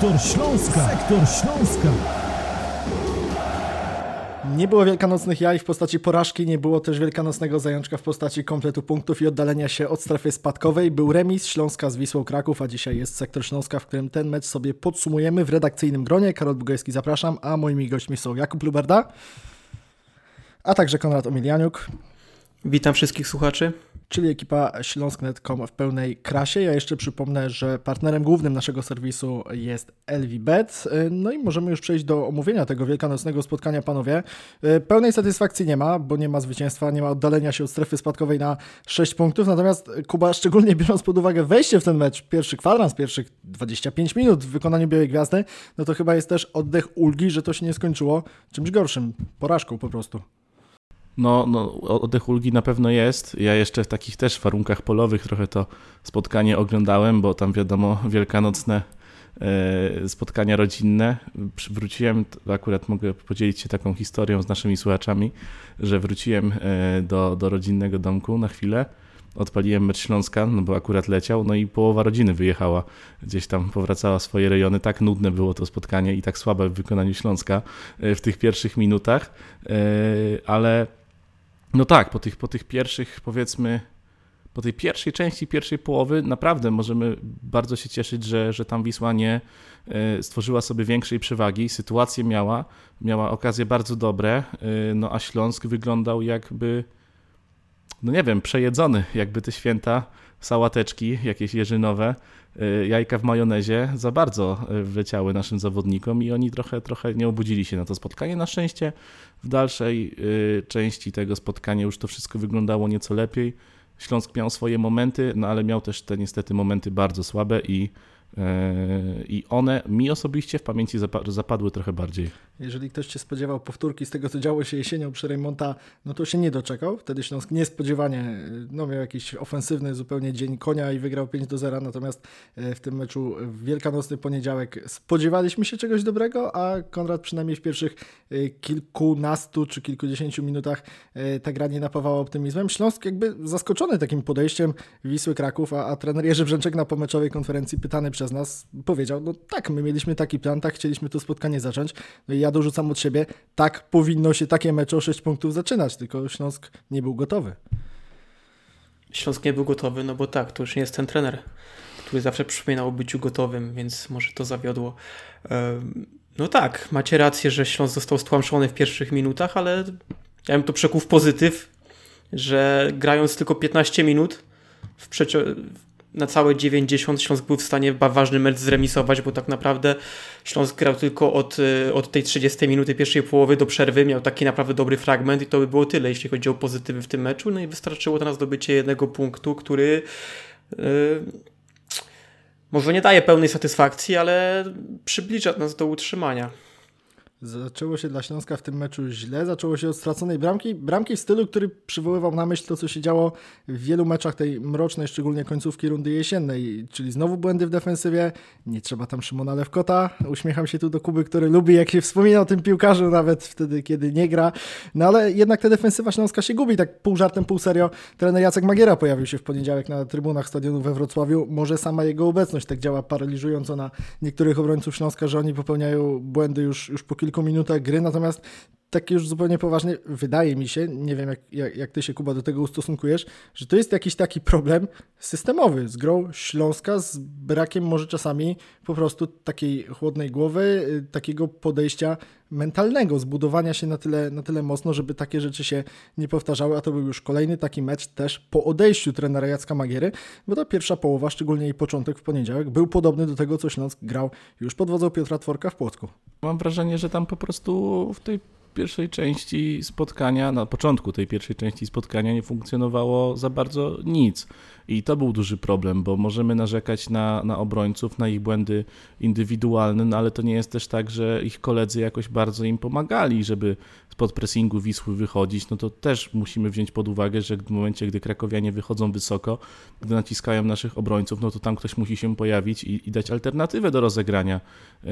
Sektor Śląska. Sektor Śląska. Nie było wielkanocnych jaj w postaci porażki, nie było też wielkanocnego zajączka w postaci kompletu punktów i oddalenia się od strefy spadkowej. Był remis Śląska z Wisłą Kraków, a dzisiaj jest sektor Śląska, w którym ten mecz sobie podsumujemy w redakcyjnym gronie. Karol Bugajski zapraszam, a moimi gośćmi są Jakub Luberda, a także Konrad Omilianiuk. Witam wszystkich słuchaczy czyli ekipa śląsk.net.com w pełnej krasie. Ja jeszcze przypomnę, że partnerem głównym naszego serwisu jest LVBet. No i możemy już przejść do omówienia tego wielkanocnego spotkania, panowie. Pełnej satysfakcji nie ma, bo nie ma zwycięstwa, nie ma oddalenia się od strefy spadkowej na 6 punktów, natomiast Kuba, szczególnie biorąc pod uwagę wejście w ten mecz, pierwszy kwadrans, pierwszych 25 minut w wykonaniu Białej Gwiazdy, no to chyba jest też oddech ulgi, że to się nie skończyło czymś gorszym, porażką po prostu. No, no, ulgi na pewno jest. Ja jeszcze w takich też warunkach polowych trochę to spotkanie oglądałem, bo tam wiadomo, wielkanocne e, spotkania rodzinne. Wróciłem, akurat mogę podzielić się taką historią z naszymi słuchaczami, że wróciłem e, do, do rodzinnego domku na chwilę. Odpaliłem mecz Śląska, no bo akurat leciał, no i połowa rodziny wyjechała, gdzieś tam powracała swoje rejony. Tak nudne było to spotkanie i tak słabe w wykonaniu Śląska e, w tych pierwszych minutach, ale no tak, po tych, po tych pierwszych, powiedzmy, po tej pierwszej części, pierwszej połowy, naprawdę możemy bardzo się cieszyć, że, że tam Wisła nie e, stworzyła sobie większej przewagi. Sytuację miała, miała okazje bardzo dobre, e, no a Śląsk wyglądał jakby, no nie wiem, przejedzony, jakby te święta, sałateczki jakieś jeżynowe Y, jajka w majonezie za bardzo y, wleciały naszym zawodnikom i oni trochę, trochę nie obudzili się na to spotkanie. Na szczęście w dalszej y, części tego spotkania już to wszystko wyglądało nieco lepiej. Śląsk miał swoje momenty, no ale miał też te niestety momenty bardzo słabe i i one mi osobiście w pamięci zapadły trochę bardziej. Jeżeli ktoś się spodziewał powtórki z tego, co działo się jesienią przy Reymonta, no to się nie doczekał. Wtedy Śląsk niespodziewanie no, miał jakiś ofensywny zupełnie dzień konia i wygrał 5 do 0. Natomiast e, w tym meczu w wielkanocny poniedziałek spodziewaliśmy się czegoś dobrego, a Konrad przynajmniej w pierwszych e, kilkunastu czy kilkudziesięciu minutach ta gra nie napawała optymizmem. Śląsk jakby zaskoczony takim podejściem Wisły Kraków, a, a trener Jerzy Brzęczek na pomeczowej konferencji pytany przez nas powiedział, no tak, my mieliśmy taki plan, tak chcieliśmy to spotkanie zacząć. No i ja dorzucam od siebie, tak powinno się takie mecze o 6 punktów zaczynać, tylko Śląsk nie był gotowy. Śląsk nie był gotowy, no bo tak, to już nie jest ten trener, który zawsze przypominał o byciu gotowym, więc może to zawiodło. No tak, macie rację, że Śląsk został stłamszony w pierwszych minutach, ale ja bym to przekuł w pozytyw, że grając tylko 15 minut w, na całe 90 Śląsk był w stanie ważny mecz zremisować, bo tak naprawdę Śląsk grał tylko od, y, od tej 30 minuty pierwszej połowy do przerwy, miał taki naprawdę dobry fragment i to by było tyle, jeśli chodzi o pozytywy w tym meczu, no i wystarczyło teraz zdobycie jednego punktu, który yy, może nie daje pełnej satysfakcji, ale przybliża nas do utrzymania. Zaczęło się dla Śląska w tym meczu źle, zaczęło się od straconej bramki, bramki w stylu, który przywoływał na myśl to, co się działo w wielu meczach tej mrocznej, szczególnie końcówki rundy jesiennej, czyli znowu błędy w defensywie, nie trzeba tam Szymona Lewkota, uśmiecham się tu do Kuby, który lubi, jak się wspomina o tym piłkarzu, nawet wtedy, kiedy nie gra, no ale jednak ta defensywa Śląska się gubi, tak pół żartem, pół serio. Trener Jacek Magiera pojawił się w poniedziałek na trybunach stadionu we Wrocławiu, może sama jego obecność tak działa paraliżująco na niektórych obrońców Śląska, że oni popełniają błędy już, już po kilku kilku minutach gry, natomiast tak już zupełnie poważnie, wydaje mi się, nie wiem jak, jak, jak ty się Kuba do tego ustosunkujesz, że to jest jakiś taki problem systemowy z grą Śląska, z brakiem może czasami po prostu takiej chłodnej głowy, y, takiego podejścia mentalnego, zbudowania się na tyle, na tyle mocno, żeby takie rzeczy się nie powtarzały, a to był już kolejny taki mecz też po odejściu trenera Jacka Magiery, bo ta pierwsza połowa, szczególnie jej początek w poniedziałek, był podobny do tego, co Śląsk grał już pod wodzą Piotra Tworka w Płocku. Mam wrażenie, że tam po prostu w tej pierwszej części spotkania, na początku tej pierwszej części spotkania nie funkcjonowało za bardzo nic. I to był duży problem, bo możemy narzekać na, na obrońców, na ich błędy indywidualne, no ale to nie jest też tak, że ich koledzy jakoś bardzo im pomagali, żeby spod pressingu Wisły wychodzić. No to też musimy wziąć pod uwagę, że w momencie, gdy krakowianie wychodzą wysoko, gdy naciskają naszych obrońców, no to tam ktoś musi się pojawić i, i dać alternatywę do rozegrania. Y,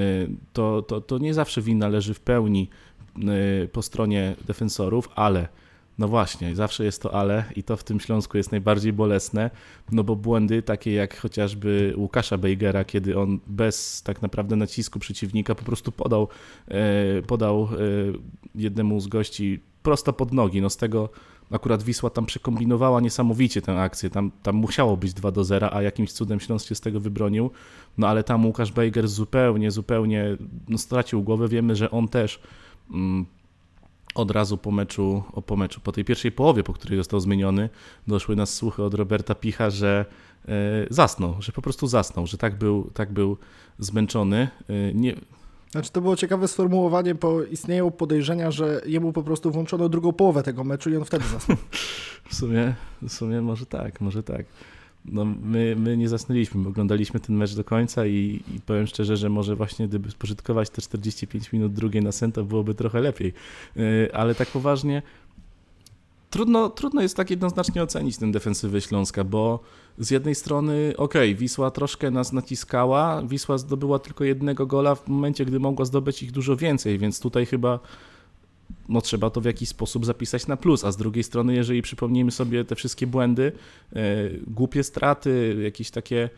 to, to, to nie zawsze wina leży w pełni po stronie defensorów, ale No właśnie, zawsze jest to ale i to w tym Śląsku jest najbardziej bolesne, no bo błędy takie jak chociażby Łukasza Bejgera, kiedy on bez tak naprawdę nacisku przeciwnika po prostu podał, e, podał e, jednemu z gości prosto pod nogi. No z tego akurat Wisła tam przekombinowała niesamowicie tę akcję. Tam, tam musiało być 2 do 0, a jakimś cudem Śląsk się z tego wybronił. No ale tam Łukasz Bejger zupełnie, zupełnie no, stracił głowę. Wiemy, że on też od razu po meczu, o, po meczu, po tej pierwszej połowie, po której został zmieniony, doszły nas słuchy od Roberta Picha, że e, zasnął, że po prostu zasnął, że tak był, tak był zmęczony. E, nie, znaczy to było ciekawe sformułowanie, bo istnieją podejrzenia, że jemu po prostu włączono drugą połowę tego meczu i on wtedy zasnął. w sumie, w sumie może tak, może tak. No, my, my nie zasnęliśmy, my oglądaliśmy ten mecz do końca i, i powiem szczerze, że może właśnie gdyby spożytkować te 45 minut drugiej na sen, to byłoby trochę lepiej. Yy, ale tak poważnie, trudno, trudno jest tak jednoznacznie ocenić ten defensywy Śląska, bo z jednej strony, okej, okay, Wisła troszkę nas naciskała, Wisła zdobyła tylko jednego gola w momencie, gdy mogła zdobyć ich dużo więcej, więc tutaj chyba no, trzeba to w jakiś sposób zapisać na plus, a z drugiej strony, jeżeli przypomnimy sobie te wszystkie błędy, e, głupie straty, jakieś takie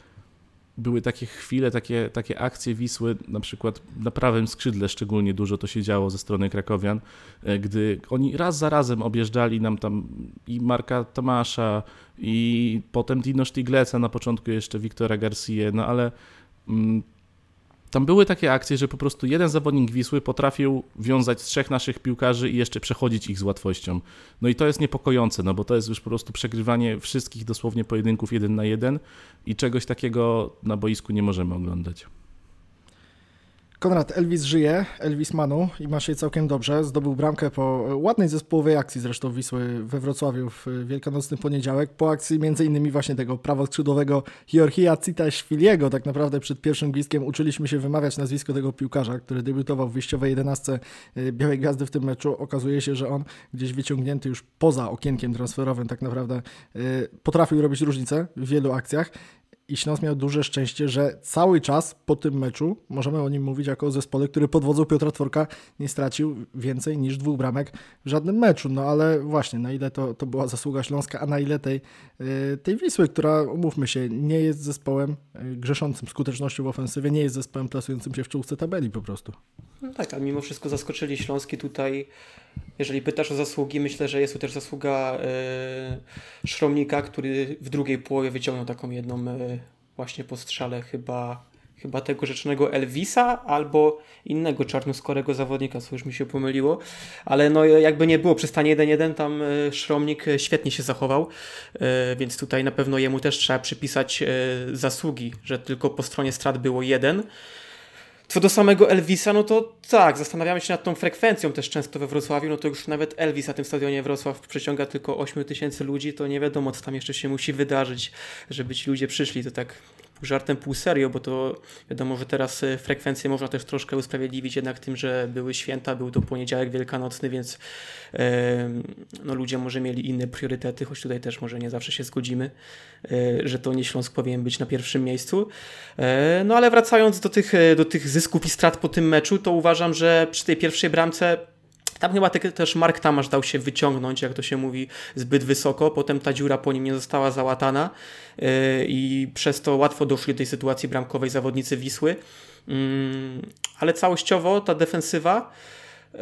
były takie chwile, takie, takie akcje Wisły, na przykład na prawym skrzydle szczególnie dużo to się działo ze strony Krakowian, e, gdy oni raz za razem objeżdżali nam tam i Marka Tomasza, i potem Dino Stigleca, na początku jeszcze Wiktora Garcia, no ale mm, tam były takie akcje, że po prostu jeden zawodnik Wisły potrafił wiązać trzech naszych piłkarzy i jeszcze przechodzić ich z łatwością. No i to jest niepokojące, no bo to jest już po prostu przegrywanie wszystkich dosłownie pojedynków jeden na jeden i czegoś takiego na boisku nie możemy oglądać. Konrad, Elvis żyje, Elvis Manu i ma się całkiem dobrze. Zdobył bramkę po ładnej zespołowej akcji zresztą Wisły we Wrocławiu w wielkanocny poniedziałek. Po akcji innymi właśnie tego prawoskrzydłowego Georgia Cita-Szwiliego. Tak naprawdę przed pierwszym gwizdkiem uczyliśmy się wymawiać nazwisko tego piłkarza, który debiutował w wyjściowej jedenastce e, Białej Gwiazdy w tym meczu. Okazuje się, że on gdzieś wyciągnięty już poza okienkiem transferowym tak naprawdę e, potrafił robić różnicę w wielu akcjach i Śląsk miał duże szczęście, że cały czas po tym meczu, możemy o nim mówić jako o zespole, który pod wodzą Piotra Tworka nie stracił więcej niż dwóch bramek w żadnym meczu. No ale właśnie, na ile to, to była zasługa Śląska, a na ile tej, y, tej Wisły, która, umówmy się, nie jest zespołem y, grzeszącym skutecznością w ofensywie, nie jest zespołem plasującym się w czołówce tabeli po prostu. No tak, a mimo wszystko zaskoczyli Śląski tutaj. Jeżeli pytasz o zasługi, myślę, że jest tu też zasługa yy, Szromnika, który w drugiej połowie wyciągnął taką jedną yy, właśnie postrzale chyba, chyba tego rzecznego Elvisa albo innego czarnoskorego zawodnika, co już mi się pomyliło. Ale no jakby nie było, przy stanie 1-1 tam yy, Szromnik świetnie się zachował, więc tutaj na pewno jemu też trzeba przypisać zasługi, że tylko po stronie strat było jeden. Co do samego Elvisa, no to tak, zastanawiamy się nad tą frekwencją też często we Wrocławiu, no to już nawet Elvis na tym stadionie Wrocław przeciąga tylko 8 tysięcy ludzi, to nie wiadomo, co tam jeszcze się musi wydarzyć, żeby ci ludzie przyszli, to tak żartem, pół serio, bo to wiadomo, że teraz e, frekwencję można też troszkę usprawiedliwić jednak tym, że były święta, był to poniedziałek wielkanocny, więc e, no, ludzie może mieli inne priorytety, choć tutaj też może nie zawsze się zgodzimy, e, że to nie Śląsk powinien być na pierwszym miejscu. No ale wracając do tych, do tych zysków i strat po tym meczu, to uważam, że przy tej pierwszej bramce tam chyba też Mark Tamasz dał się wyciągnąć, jak to się mówi, zbyt wysoko. Potem ta dziura po nim nie została załatana yy, i przez to łatwo doszli do tej sytuacji bramkowej zawodnicy Wisły. Yy, ale całościowo ta defensywa, yy,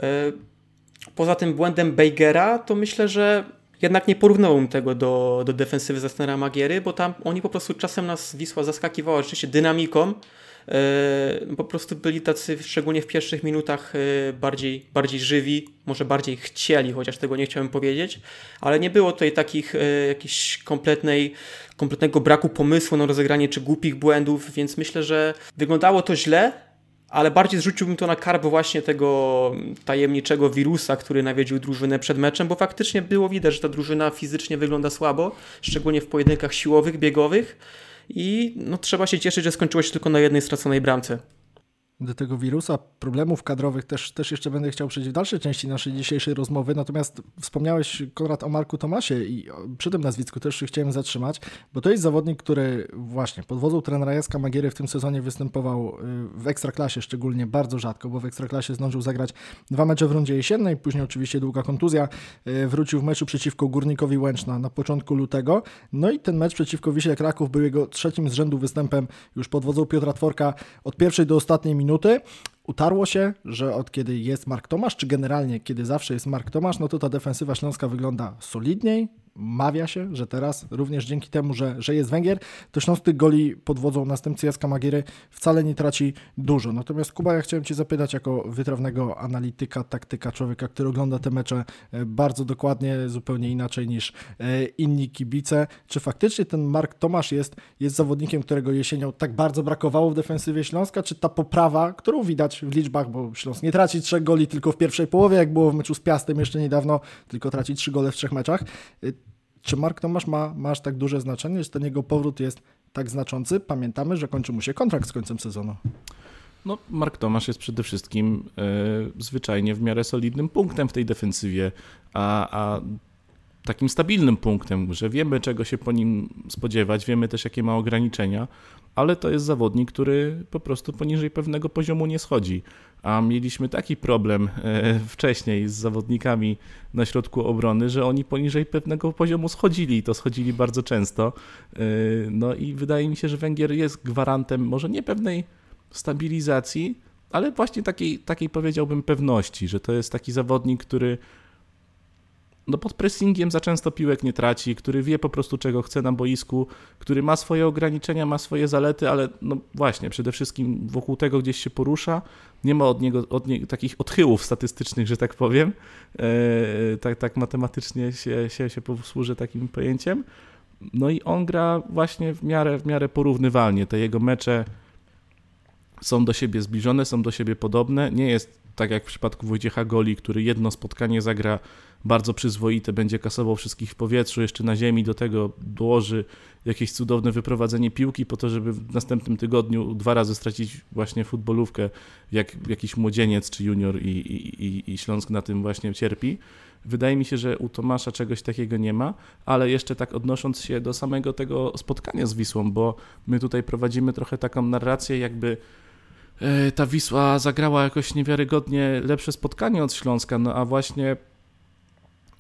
poza tym błędem Bejgera, to myślę, że jednak nie porównałbym tego do, do defensywy Zastera Magiery, bo tam oni po prostu czasem nas Wisła zaskakiwała oczywiście dynamiką, E, po prostu byli tacy, szczególnie w pierwszych minutach, e, bardziej, bardziej żywi, może bardziej chcieli, chociaż tego nie chciałem powiedzieć, ale nie było tutaj takich e, jakiejś kompletnej, kompletnego braku pomysłu na rozegranie czy głupich błędów, więc myślę, że wyglądało to źle, ale bardziej zrzuciłbym to na karb właśnie tego tajemniczego wirusa, który nawiedził drużynę przed meczem, bo faktycznie było widać, że ta drużyna fizycznie wygląda słabo, szczególnie w pojedynkach siłowych, biegowych i no, trzeba się cieszyć, że skończyło się tylko na jednej straconej bramce. Do tego wirusa, problemów kadrowych też, też jeszcze będę chciał przejść w dalszej części naszej dzisiejszej rozmowy, natomiast wspomniałeś Konrad o Marku Tomasie i przy tym nazwisku też się chciałem zatrzymać, bo to jest zawodnik, który właśnie pod wodzą trenera Jaska Magiery w tym sezonie występował y, w Ekstraklasie szczególnie bardzo rzadko, bo w Ekstraklasie zdążył zagrać dwa mecze w rundzie jesiennej, później oczywiście długa kontuzja, y, wrócił w meczu przeciwko Górnikowi Łęczna na początku lutego, no i ten mecz przeciwko Wiśle Kraków był jego trzecim z rzędu występem już pod wodzą Piotra Tworka od pierwszej do ostatniej minuty. Utarło się, że od kiedy jest Mark Tomasz, czy generalnie kiedy zawsze jest Mark Tomasz, no to ta defensywa śląska wygląda solidniej, mawia się, że teraz również dzięki temu, że, że jest Węgier, to Śląsk tych goli pod wodzą następcy Jacka Magiery wcale nie traci dużo. Natomiast Kuba, ja chciałem Cię zapytać jako wytrawnego analityka, taktyka, człowieka, który ogląda te mecze e, bardzo dokładnie, zupełnie inaczej niż e, inni kibice, czy faktycznie ten Mark Tomasz jest, jest zawodnikiem, którego jesienią tak bardzo brakowało w defensywie Śląska, czy ta poprawa, którą widać w liczbach, bo Śląsk nie traci trzech goli tylko w pierwszej połowie, jak było w meczu z Piastem jeszcze niedawno, tylko traci trzy gole w trzech meczach. Czy Mark Tomasz ma, ma aż tak duże znaczenie, że ten jego powrót jest tak znaczący? Pamiętamy, że kończy mu się kontrakt z końcem sezonu. No, Mark Tomasz jest przede wszystkim e, zwyczajnie w miarę solidnym punktem w tej defensywie, a, a takim stabilnym punktem, że wiemy czego się po nim spodziewać, wiemy też jakie ma ograniczenia, ale to jest zawodnik, który po prostu poniżej pewnego poziomu nie schodzi. A mieliśmy taki problem e, wcześniej z zawodnikami na środku obrony, że oni poniżej pewnego poziomu schodzili i to schodzili bardzo często. E, no i wydaje mi się, że Węgier jest gwarantem może nie pewnej stabilizacji, ale właśnie takiej, takiej powiedziałbym pewności, że to jest taki zawodnik, który no pod pressingiem za często piłek nie traci, który wie po prostu czego chce na boisku, który ma swoje ograniczenia, ma swoje zalety, ale no właśnie, przede wszystkim wokół tego gdzieś się porusza, nie ma od niego, od niego takich odchyłów statystycznych, że tak powiem, e, tak, tak matematycznie się, się, się posłużę takim pojęciem. No i on gra właśnie w miarę, w miarę porównywalnie, te jego mecze są do siebie zbliżone, są do siebie podobne, nie jest tak jak w przypadku Wojciecha Goli, który jedno spotkanie zagra bardzo przyzwoite, będzie kasował wszystkich w powietrzu, jeszcze na ziemi, do tego dołoży jakieś cudowne wyprowadzenie piłki po to, żeby w następnym tygodniu dwa razy stracić właśnie futbolówkę, jak jakiś młodzieniec czy junior i, i, i, i Śląsk na tym właśnie cierpi. Wydaje mi się, że u Tomasza czegoś takiego nie ma, ale jeszcze tak odnosząc się do samego tego spotkania z Wisłą, bo my tutaj prowadzimy trochę taką narrację, jakby ta Wisła zagrała jakoś niewiarygodnie lepsze spotkanie od Śląska, no a właśnie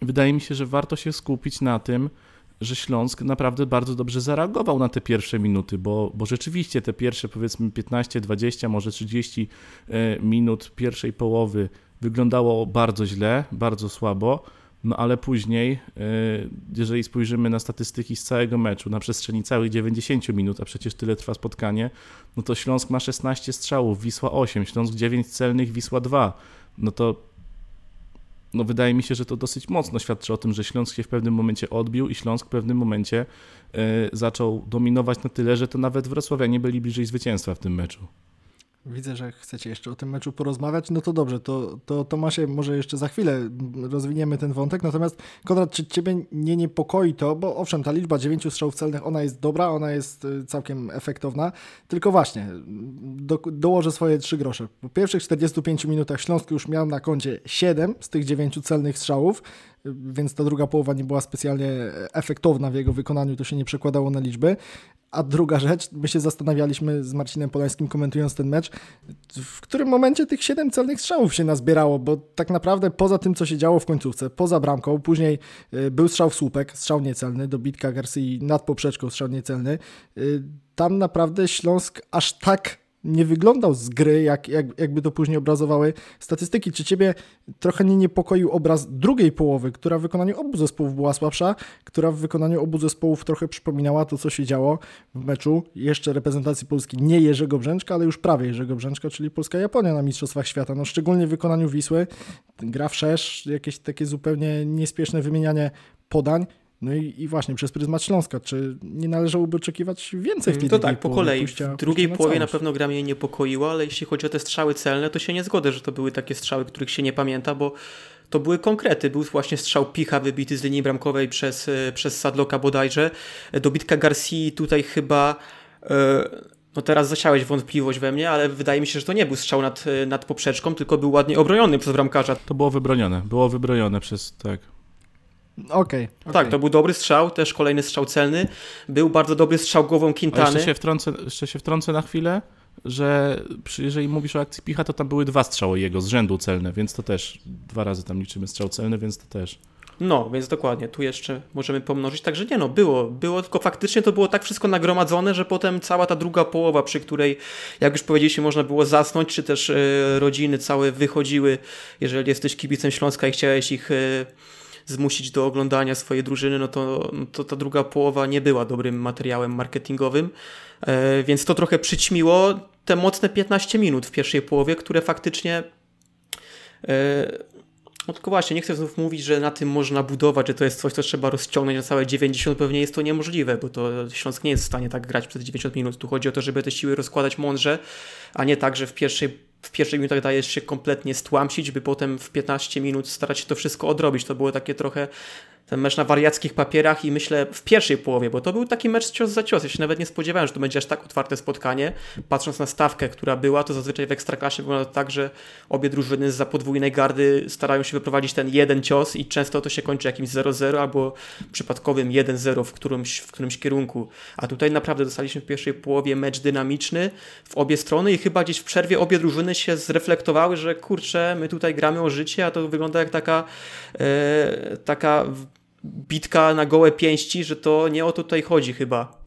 wydaje mi się, że warto się skupić na tym, że Śląsk naprawdę bardzo dobrze zareagował na te pierwsze minuty, bo, bo rzeczywiście te pierwsze powiedzmy 15, 20, może 30 e, minut pierwszej połowy wyglądało bardzo źle, bardzo słabo, no ale później, e, jeżeli spojrzymy na statystyki z całego meczu, na przestrzeni całych 90 minut, a przecież tyle trwa spotkanie, no to Śląsk ma 16 strzałów, Wisła 8, Śląsk 9 celnych, Wisła 2. No to no wydaje mi się, że to dosyć mocno świadczy o tym, że Śląsk się w pewnym momencie odbił i Śląsk w pewnym momencie y, zaczął dominować na tyle, że to nawet Wrocławianie byli bliżej zwycięstwa w tym meczu. Widzę, że chcecie jeszcze o tym meczu porozmawiać. No to dobrze, to, to Tomasie może jeszcze za chwilę rozwiniemy ten wątek. Natomiast Konrad, czy Ciebie nie niepokoi to, bo owszem, ta liczba dziewięciu strzałów celnych, ona jest dobra, ona jest y, całkiem efektowna, tylko właśnie do, dołożę swoje trzy grosze. Po pierwszych 45 minutach Śląsk już miał na koncie 7 z tych dziewięciu celnych strzałów, więc ta druga połowa nie była specjalnie efektowna w jego wykonaniu, to się nie przekładało na liczby. A druga rzecz, my się zastanawialiśmy z Marcinem Polańskim komentując ten mecz, w którym momencie tych siedem celnych strzałów się nazbierało, bo tak naprawdę poza tym, co się działo w końcówce, poza bramką, później y, był strzał w słupek, strzał niecelny, dobitka Garcii nad poprzeczką, strzał niecelny. Y, tam naprawdę Śląsk aż tak nie wyglądał z gry, jak, jak, jakby to później obrazowały statystyki. Czy ciebie trochę nie niepokoił obraz drugiej połowy, która w wykonaniu obu zespołów była słabsza, która w wykonaniu obu zespołów trochę przypominała to, co się działo w meczu jeszcze reprezentacji Polski, nie Jerzego Brzęczka, ale już prawie Jerzego Brzęczka, czyli Polska-Japonia na Mistrzostwach Świata. No szczególnie w wykonaniu Wisły, gra w szerz, jakieś takie zupełnie niespieszne wymienianie podań, no i, i, właśnie przez pryzmat Śląska, czy nie należałoby oczekiwać więcej w tej To tak, po kolei. W drugiej na połowie na pewno gra mnie niepokoiła, ale jeśli chodzi o te strzały celne, to się nie zgodzę, że to były takie strzały, których się nie pamięta, bo to były konkrety. Był właśnie strzał Picha wybity z linii bramkowej przez, e, przez Sadloka bodajże. Dobitka Garcia tutaj chyba... E, No teraz zasiałeś wątpliwość we mnie, ale wydaje mi się, że to nie był strzał nad, nad poprzeczką, tylko był ładnie obroniony przez bramkarza. To było wybronione, było wybronione przez, tak. Okej. Okay, Tak, to był dobry strzał, też kolejny strzał celny. Był bardzo dobry strzał głową Quintany. jeszcze się wtrącę, jeszcze się wtrącę na chwilę, że przy, jeżeli mówisz o akcji Picha, to tam były dwa strzały jego z rzędu celne, więc to też dwa razy tam liczymy strzał celny, więc to też. No, więc dokładnie, tu jeszcze możemy pomnożyć. Także nie no, było, było, tylko faktycznie to było tak wszystko nagromadzone, że potem cała ta druga połowa, przy której, jak już powiedzieliśmy, można było zasnąć, czy też y, rodziny całe wychodziły, jeżeli jesteś kibicem Śląska i chciałeś ich y, zmusić do oglądania swojej drużyny, no to, no to ta druga połowa nie była dobrym materiałem marketingowym, y, więc to trochę przyćmiło te mocne 15 minut w pierwszej połowie, które faktycznie no tylko właśnie, nie chcę znów mówić, że na tym można budować, że to jest coś, co trzeba rozciągnąć na całe 90, pewnie jest to niemożliwe, bo to Śląsk nie jest w stanie tak grać przez 90 minut. Tu chodzi o to, żeby te siły rozkładać mądrze, a nie tak, że w pierwszej, w pierwszej minutach dajesz się kompletnie stłamsić, by potem w 15 minut starać się to wszystko odrobić. To było takie trochę ten mecz na wariackich papierach i myślę w pierwszej połowie, bo to był taki mecz cios za cios. Ja się nawet nie spodziewałem, że to będzie aż tak otwarte spotkanie. Patrząc na stawkę, która była, to zazwyczaj w Ekstraklasie wygląda tak, że obie drużyny z za podwójnej gardy starają się wyprowadzić ten jeden cios i często to się kończy jakimś 0-0 albo przypadkowym 1-0 w którymś, w którymś kierunku. A tutaj naprawdę dostaliśmy w pierwszej połowie mecz dynamiczny w obie strony i chyba gdzieś w przerwie obie drużyny się zreflektowały, że kurczę, my tutaj gramy o życie, a to wygląda jak taka, e, taka bitka na gołe pięści, że to nie o to tutaj chodzi chyba.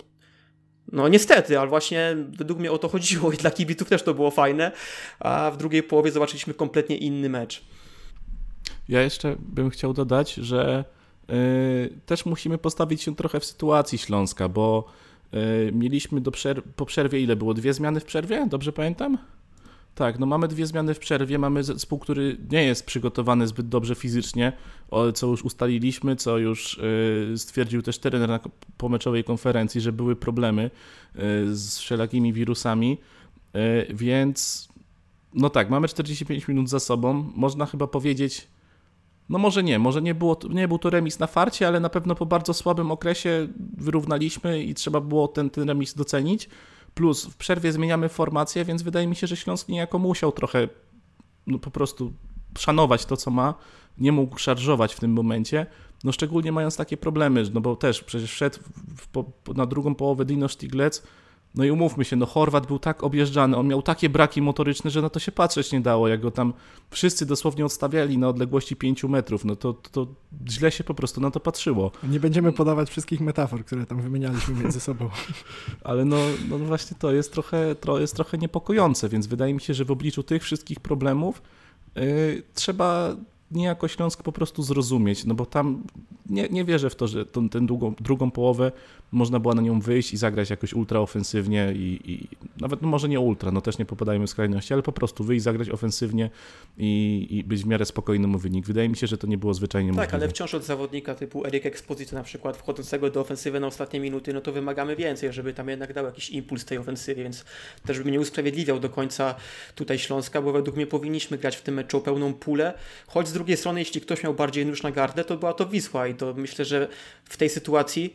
No niestety, ale właśnie według mnie o to chodziło i dla kibiców też to było fajne, a w drugiej połowie zobaczyliśmy kompletnie inny mecz. Ja jeszcze bym chciał dodać, że yy, też musimy postawić się trochę w sytuacji Śląska, bo yy, mieliśmy do przerw po przerwie ile było? Dwie zmiany w przerwie? Dobrze pamiętam? Tak, no mamy dwie zmiany w przerwie, mamy zespół, który nie jest przygotowany zbyt dobrze fizycznie, co już ustaliliśmy, co już y, stwierdził też trener na pomeczowej konferencji, że były problemy y, z wszelakimi wirusami, y, więc no tak, mamy 45 minut za sobą, można chyba powiedzieć, no może nie, może nie, było, nie był to remis na farcie, ale na pewno po bardzo słabym okresie wyrównaliśmy i trzeba było ten, ten remis docenić. Plus w przerwie zmieniamy formację, więc wydaje mi się, że Śląsk niejako musiał trochę no, po prostu szanować to, co ma. Nie mógł szarżować w tym momencie. No szczególnie mając takie problemy, no bo też przecież wszedł w, w, na drugą połowę Dino Stiglec, no i umówmy się, no Chorwat był tak objeżdżany, on miał takie braki motoryczne, że na to się patrzeć nie dało, jak go tam wszyscy dosłownie odstawiali na odległości 5 metrów, no to, to źle się po prostu na to patrzyło. Nie będziemy podawać wszystkich metafor, które tam wymienialiśmy między sobą. Ale no, no właśnie to jest trochę, to jest trochę niepokojące, więc wydaje mi się, że w obliczu tych wszystkich problemów yy, trzeba niejako Śląsk po prostu zrozumieć, no bo tam nie, nie wierzę w to, że tę drugą, drugą połowę można było na nią wyjść i zagrać jakoś ultra ofensywnie i, i nawet no może nie ultra, no też nie popadajmy w skrajności, ale po prostu wyjść, zagrać ofensywnie i, i być w miarę spokojnym o wynik. Wydaje mi się, że to nie było zwyczajnie tak, możliwe. Tak, ale wciąż od zawodnika typu Erik Exposito na przykład wchodzącego do ofensywy na ostatnie minuty, no to wymagamy więcej, żeby tam jednak dał jakiś impuls tej ofensywie, więc też bym nie usprawiedliwiał do końca tutaj Śląska, bo według mnie powinniśmy grać w tym meczu pełną pulę, choć z drugiej strony, jeśli ktoś miał bardziej nóż na gardę, to była to Wisła i to myślę, że w tej sytuacji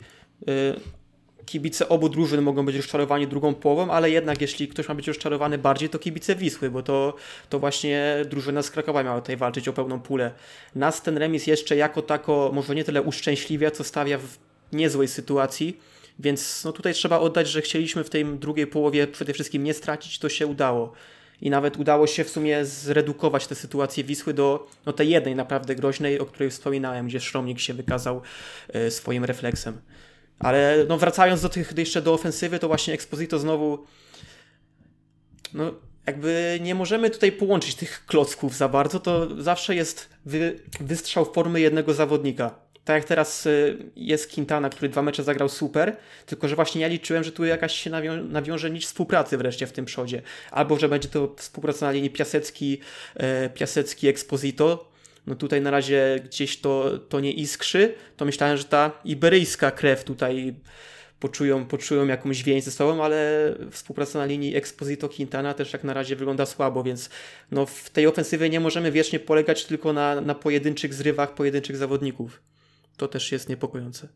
kibice obu drużyn mogą być rozczarowani drugą połową, ale jednak jeśli ktoś ma być rozczarowany bardziej, to kibice Wisły, bo to, to właśnie drużyna z Krakowa miała tutaj walczyć o pełną pulę. Nas ten remis jeszcze jako tako może nie tyle uszczęśliwia, co stawia w niezłej sytuacji, więc no tutaj trzeba oddać, że chcieliśmy w tej drugiej połowie przede wszystkim nie stracić, to się udało. I nawet udało się w sumie zredukować tę sytuację Wisły do no, tej jednej naprawdę groźnej, o której wspominałem, gdzie Szromnik się wykazał y, swoim refleksem. Ale no wracając do tych jeszcze do ofensywy, to właśnie Exposito znowu no jakby nie możemy tutaj połączyć tych klocków za bardzo, to zawsze jest wy, wystrzał formy jednego zawodnika. Tak jak teraz y, jest Quintana, który dwa mecze zagrał super, tylko że właśnie ja liczyłem, że tu jakaś się nawią nawiąże nić współpracy wreszcie w tym przodzie. Albo, że będzie to współpraca na linii Piasecki, e, Piasecki Exposito, no tutaj na razie gdzieś to, to nie iskrzy, to myślałem, że ta iberyjska krew tutaj poczują, poczują jakąś więź ze sobą, ale współpraca na linii Exposito Quintana też jak na razie wygląda słabo, więc no w tej ofensywie nie możemy wiecznie polegać tylko na, na pojedynczych zrywach pojedynczych zawodników. To też jest niepokojące.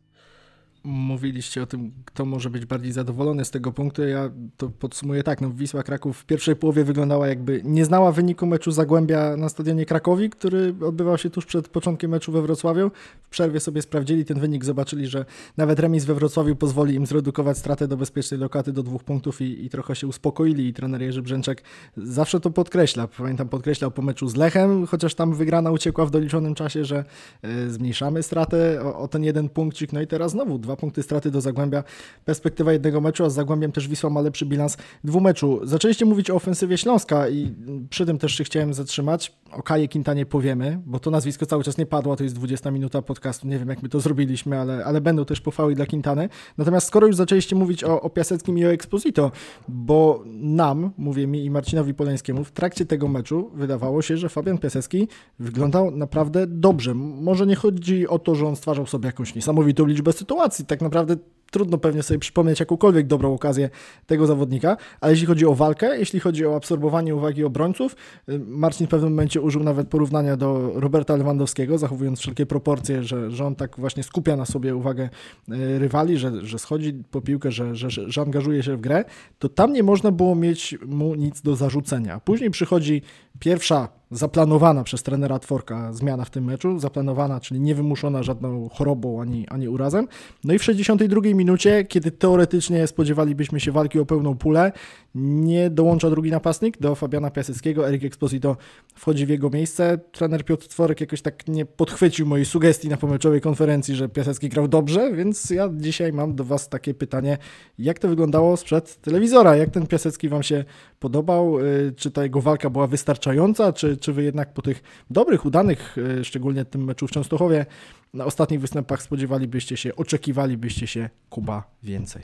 Mówiliście o tym, kto może być bardziej zadowolony z tego punktu. Ja to podsumuję tak, no Wisła Kraków w pierwszej połowie wyglądała jakby nie znała wyniku meczu Zagłębia na stadionie Krakowi, który odbywał się tuż przed początkiem meczu we Wrocławiu. W przerwie sobie sprawdzili ten wynik, zobaczyli, że nawet remis we Wrocławiu pozwoli im zredukować stratę do bezpiecznej lokaty do dwóch punktów i, i trochę się uspokoili i trener Jerzy Brzęczek zawsze to podkreśla. Pamiętam, podkreślał po meczu z Lechem, chociaż tam wygrana uciekła w doliczonym czasie, że y, zmniejszamy stratę o, o ten jeden punkcik, no i teraz znowu dwa punkty straty do Zagłębia, perspektywa jednego meczu, a z Zagłębiem też Wisła ma lepszy bilans dwumeczu. Zaczęliście mówić o ofensywie Śląska i przy tym też się chciałem zatrzymać. O Kaje Quintanie powiemy, bo to nazwisko cały czas nie padło, to jest 20 minuta podcastu, nie wiem jak my to zrobiliśmy, ale, ale będą też pochwały dla Quintany. Natomiast skoro już zaczęliście mówić o, o Piaseckim i o Exposito, bo nam, mówię mi i Marcinowi Poleńskiemu, w trakcie tego meczu wydawało się, że Fabian Piasecki wyglądał naprawdę dobrze. Może nie chodzi o to, że on stwarzał sobie jakąś niesamowitą liczbę sytuacji, tak naprawdę trudno pewnie sobie przypomnieć jakąkolwiek dobrą okazję tego zawodnika, ale jeśli chodzi o walkę, jeśli chodzi o absorbowanie uwagi obrońców, y, Marcin w pewnym momencie użył nawet porównania do Roberta Lewandowskiego, zachowując wszelkie proporcje, że, że on tak właśnie skupia na sobie uwagę y, rywali, że, że schodzi po piłkę, że, że, że angażuje się w grę, to tam nie można było mieć mu nic do zarzucenia. Później przychodzi pierwsza zaplanowana przez trenera Tworka zmiana w tym meczu, zaplanowana, czyli niewymuszona żadną chorobą ani, ani urazem. No i w 62 minucie, kiedy teoretycznie spodziewalibyśmy się walki o pełną pulę, nie dołącza drugi napastnik do Fabiana Piaseckiego, Erik Exposito wchodzi w jego miejsce. Trener Piotr Tworek jakoś tak nie podchwycił mojej sugestii na pomeczowej konferencji, że Piasecki grał dobrze, więc ja dzisiaj mam do Was takie pytanie, jak to wyglądało sprzed telewizora, jak ten Piasecki Wam się podobał, y, czy ta jego walka była wystarczająca, czy, czy Wy jednak po tych dobrych, udanych, y, szczególnie tym meczu w Częstochowie, na ostatnich występach spodziewalibyście się, oczekiwalibyście się Kuba więcej?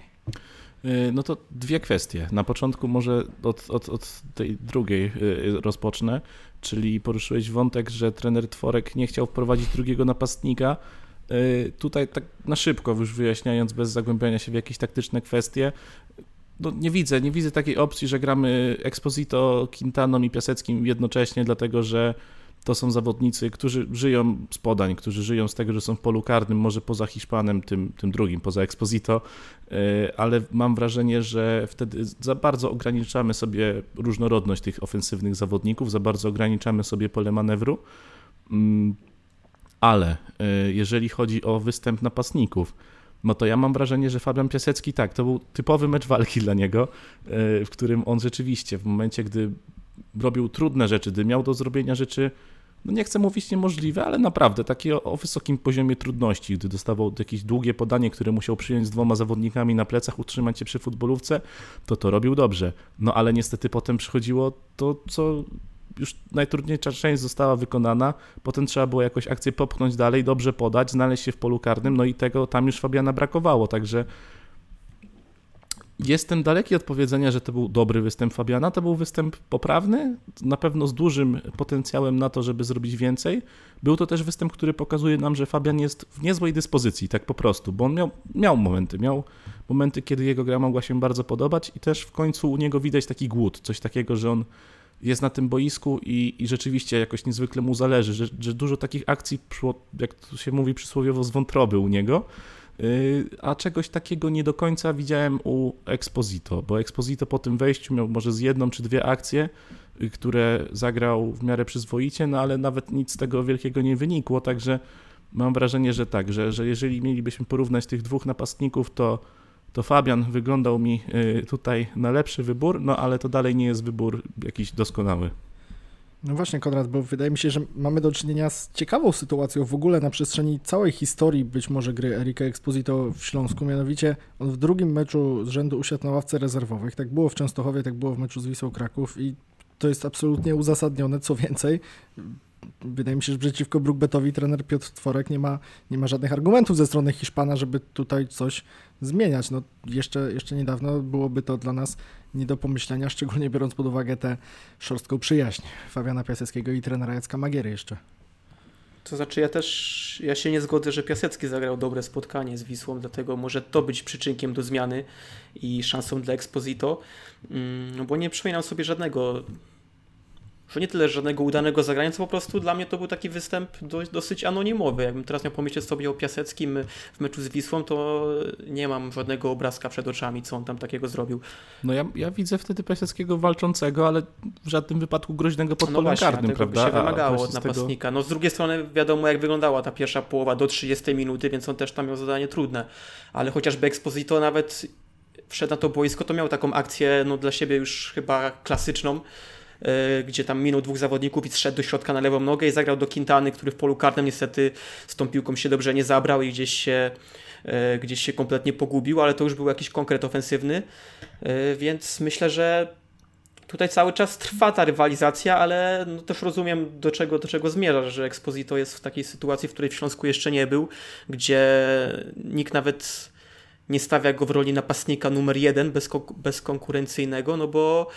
Y, no to dwie kwestie. Na początku może od, od, od tej drugiej y, rozpocznę, czyli poruszyłeś wątek, że trener Tworek nie chciał wprowadzić drugiego napastnika. Y, tutaj tak na szybko, już wyjaśniając, bez zagłębiania się w jakieś taktyczne kwestie, no nie widzę, nie widzę takiej opcji, że gramy Exposito, Quintaną i Piaseckim jednocześnie, dlatego że to są zawodnicy, którzy żyją z podań, którzy żyją z tego, że są w polu karnym, może poza Hiszpanem, tym, tym drugim, poza Exposito, e, ale mam wrażenie, że wtedy za bardzo ograniczamy sobie różnorodność tych ofensywnych zawodników, za bardzo ograniczamy sobie pole manewru. Mm, ale e, jeżeli chodzi o występ napastników, no to ja mam wrażenie, że Fabian Piasecki tak, to był typowy mecz walki dla niego, e, w którym on rzeczywiście w momencie, gdy robił trudne rzeczy, gdy miał do zrobienia rzeczy no nie chcę mówić niemożliwe, ale naprawdę takie o, o, wysokim poziomie trudności, gdy dostawał jakieś długie podanie, które musiał przyjąć z dwoma zawodnikami na plecach, utrzymać się przy futbolówce, to to robił dobrze. No ale niestety potem przychodziło to, co już najtrudniejsza część została wykonana, potem trzeba było jakoś akcję popchnąć dalej, dobrze podać, znaleźć się w polu karnym, no i tego tam już Fabiana brakowało, także Jestem daleki od powiedzenia, że to był dobry występ Fabiana. To był występ poprawny, na pewno z dużym potencjałem na to, żeby zrobić więcej. Był to też występ, który pokazuje nam, że Fabian jest w niezłej dyspozycji, tak po prostu, bo on miał, miał momenty, miał momenty, kiedy jego gra mogła się bardzo podobać i też w końcu u niego widać taki głód, coś takiego, że on jest na tym boisku i, i rzeczywiście jakoś niezwykle mu zależy, że, że dużo takich akcji, jak to się mówi przysłowiowo, z wątroby u niego a czegoś takiego nie do końca widziałem u Exposito, bo Exposito po tym wejściu miał może z jedną czy dwie akcje, y, które zagrał w miarę przyzwoicie, no ale nawet nic z tego wielkiego nie wynikło, także mam wrażenie, że tak, że, że jeżeli mielibyśmy porównać tych dwóch napastników, to, to Fabian wyglądał mi y, tutaj na lepszy wybór, no ale to dalej nie jest wybór jakiś doskonały. No właśnie, Konrad, bo wydaje mi się, że mamy do czynienia z ciekawą sytuacją w ogóle na przestrzeni całej historii być może gry Erika Exposito w Śląsku. Mianowicie on w drugim meczu z rzędu usiadł na ławce rezerwowych. Tak było w Częstochowie, tak było w meczu z Wisłą Kraków i to jest absolutnie uzasadnione. Co więcej, wydaje mi się, że przeciwko Brookbetowi trener Piotr Tworek nie ma, nie ma żadnych argumentów ze strony Hiszpana, żeby tutaj coś zmieniać. No, jeszcze, jeszcze niedawno byłoby to dla nas nie do pomyślenia, szczególnie biorąc pod uwagę tę szorstką przyjaźń Fabiana Piaseckiego i trenera Jacka Magiery jeszcze. To znaczy ja też, ja się nie zgodzę, że Piasecki zagrał dobre spotkanie z Wisłą, dlatego może to być przyczynkiem do zmiany i szansą dla Exposito, mm, bo nie przypominam sobie żadnego że nie tyle żadnego udanego zagrania, co po prostu dla mnie to był taki występ dosyć anonimowy. Jakbym teraz miał pomyśleć sobie o Piaseckim w meczu z Wisłą, to nie mam żadnego obrazka przed oczami, co on tam takiego zrobił. No ja, ja widzę wtedy Piaseckiego walczącego, ale w żadnym wypadku groźnego pod no polem właśnie, karnym, prawda? By się wymagało od napastnika. Tego... No z drugiej strony wiadomo jak wyglądała ta pierwsza połowa do 30 minuty, więc on też tam miał zadanie trudne. Ale chociażby Exposito nawet wszedł na to boisko, to miał taką akcję no, dla siebie już chyba klasyczną, gdzie tam minął dwóch zawodników i zszedł do środka na lewą nogę i zagrał do Quintany, który w polu karnym niestety z tą piłką się dobrze nie zabrał i gdzieś się, yy, gdzieś się kompletnie pogubił, ale to już był jakiś konkret ofensywny, yy, więc myślę, że tutaj cały czas trwa ta rywalizacja, ale no też rozumiem do czego, do czego zmierza, że Exposito jest w takiej sytuacji, w której w Śląsku jeszcze nie był, gdzie nikt nawet nie stawia go w roli napastnika numer jeden bez, bezkonkurencyjnego, no bo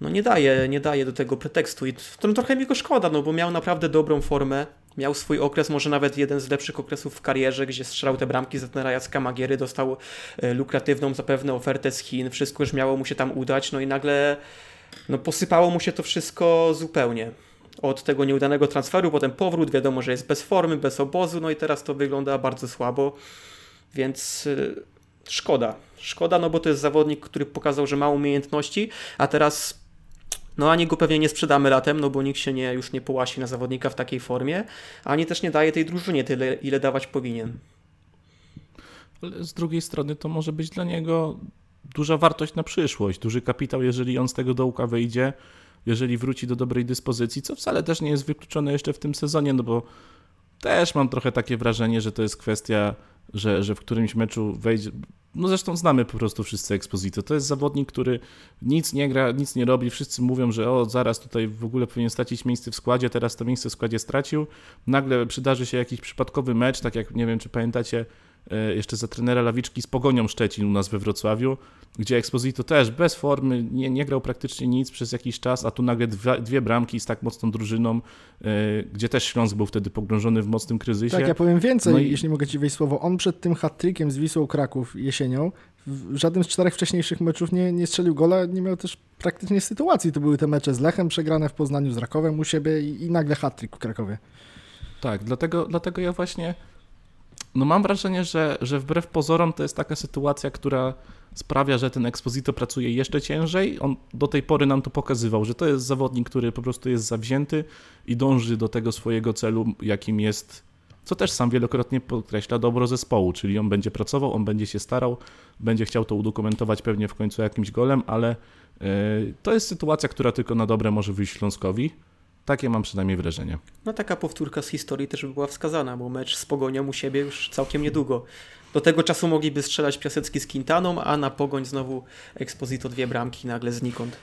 no nie daje, nie daje do tego pretekstu i to trochę mi go szkoda, no bo miał naprawdę dobrą formę, miał swój okres, może nawet jeden z lepszych okresów w karierze, gdzie strzelał te bramki za tenera Jacka Magiery, dostał e, lukratywną zapewne ofertę z Chin, wszystko już miało mu się tam udać, no i nagle no posypało mu się to wszystko zupełnie. Od tego nieudanego transferu, potem powrót, wiadomo, że jest bez formy, bez obozu, no i teraz to wygląda bardzo słabo. Więc y, szkoda. Szkoda, no bo to jest zawodnik, który pokazał, że ma umiejętności, a teraz no ani go pewnie nie sprzedamy latem, no bo nikt się nie, już nie połasi na zawodnika w takiej formie, ani też nie daje tej drużynie tyle, ile dawać powinien. Ale z drugiej strony to może być dla niego duża wartość na przyszłość, duży kapitał, jeżeli on z tego dołka wyjdzie, jeżeli wróci do dobrej dyspozycji, co wcale też nie jest wykluczone jeszcze w tym sezonie, no bo też mam trochę takie wrażenie, że to jest kwestia, że, że w którymś meczu wejdzie. No zresztą znamy po prostu wszyscy Exposito. To jest zawodnik, który nic nie gra, nic nie robi. Wszyscy mówią, że o, zaraz tutaj w ogóle powinien stracić miejsce w składzie, teraz to miejsce w składzie stracił. Nagle przydarzy się jakiś przypadkowy mecz, tak jak nie wiem, czy pamiętacie jeszcze za trenera Lawiczki z Pogonią Szczecin u nas we Wrocławiu, gdzie Exposito też bez formy, nie, nie grał praktycznie nic przez jakiś czas, a tu nagle dwie, dwie bramki z tak mocną drużyną, e, gdzie też Śląsk był wtedy pogrążony w mocnym kryzysie. Tak, ja powiem więcej, no i... jeśli mogę Ci wejść słowo. On przed tym hat-trickiem z Wisłą Kraków jesienią w żadnym z czterech wcześniejszych meczów nie, nie strzelił gola, nie miał też praktycznie sytuacji. To były te mecze z Lechem przegrane w Poznaniu, z Rakowem u siebie i, i nagle hat-trick w Krakowie. Tak, dlatego, dlatego ja właśnie no mam wrażenie, że, że wbrew pozorom to jest taka sytuacja, która sprawia, że ten Exposito pracuje jeszcze ciężej. On do tej pory nam to pokazywał, że to jest zawodnik, który po prostu jest zawzięty i dąży do tego swojego celu, jakim jest, co też sam wielokrotnie podkreśla, dobro zespołu, czyli on będzie pracował, on będzie się starał, będzie chciał to udokumentować pewnie w końcu jakimś golem, ale yy, to jest sytuacja, która tylko na dobre może wyjść Śląskowi. Takie mam przynajmniej wrażenie. No taka powtórka z historii też by była wskazana, bo mecz z Pogonią u siebie już całkiem niedługo. Do tego czasu mogliby strzelać Piasecki z Quintaną, a na Pogoń znowu Exposito dwie bramki nagle znikąd.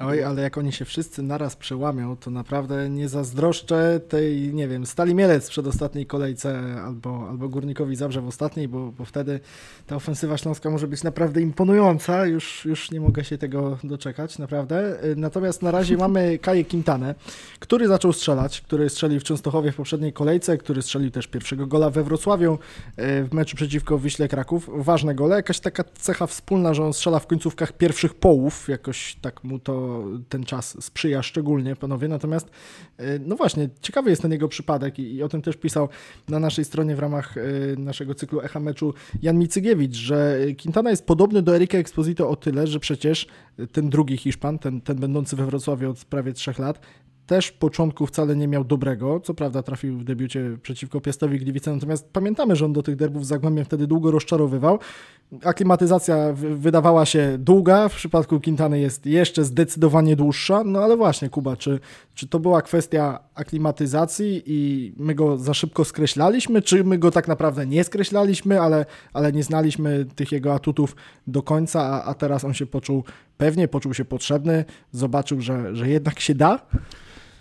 Oj, ale jak oni się wszyscy naraz przełamią, to naprawdę nie zazdroszczę tej, nie wiem, Stali Mielec w przedostatniej kolejce albo, albo Górnikowi Zabrze w ostatniej, bo, bo wtedy ta ofensywa śląska może być naprawdę imponująca. Już, już nie mogę się tego doczekać, naprawdę. Natomiast na razie mamy Kaję Quintanę, który zaczął strzelać, który strzelił w Częstochowie w poprzedniej kolejce, który strzelił też pierwszego gola we Wrocławiu e, w meczu przeciwko Wiśle Kraków. Ważne gole, jakaś taka cecha wspólna, że on strzela w końcówkach pierwszych połów, jakoś tak mu to ten czas sprzyja szczególnie panowie. Natomiast, e, no właśnie, ciekawy jest ten jego przypadek i, i o tym też pisał na naszej stronie w ramach e, naszego cyklu Echa Meczu Jan Micygiewicz, że Quintana jest podobny do Erika Exposito o tyle, że przecież ten drugi Hiszpan, ten, ten będący we Wrocławiu od prawie trzech lat, też początku wcale nie miał dobrego. Co prawda trafił w debiucie przeciwko Piastowi Gliwice, natomiast pamiętamy, że on do tych derbów z Zagłębiem wtedy długo rozczarowywał. Aklimatyzacja wydawała się długa, w przypadku Quintany jest jeszcze zdecydowanie dłuższa, no ale właśnie Kuba, czy, czy to była kwestia aklimatyzacji i my go za szybko skreślaliśmy, czy my go tak naprawdę nie skreślaliśmy, ale, ale nie znaliśmy tych jego atutów do końca, a, a teraz on się poczuł, pewnie poczuł się potrzebny, zobaczył, że, że jednak się da?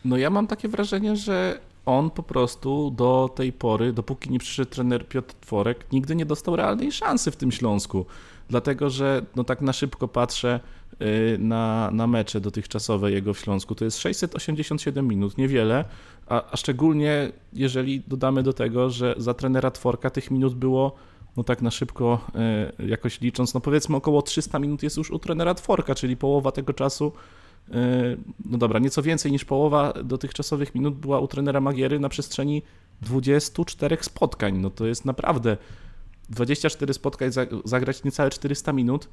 No ja mam takie wrażenie, że on po prostu do tej pory, dopóki nie przyszedł trener Piotr Tworek, nigdy nie dostał realnej szansy w tym Śląsku. Dlatego, że no tak na szybko patrzę y, na, na mecze dotychczasowe jego w Śląsku. To jest 687 minut, niewiele, a, a szczególnie jeżeli dodamy do tego, że za trenera Tworka tych minut było no tak na szybko y, jakoś licząc, no powiedzmy około 300 minut jest już u trenera Tworka, czyli połowa tego czasu no dobra, nieco więcej niż połowa dotychczasowych minut była u trenera Magiery na przestrzeni 24 spotkań. No to jest naprawdę 24 spotkań, zagrać niecałe 400 minut.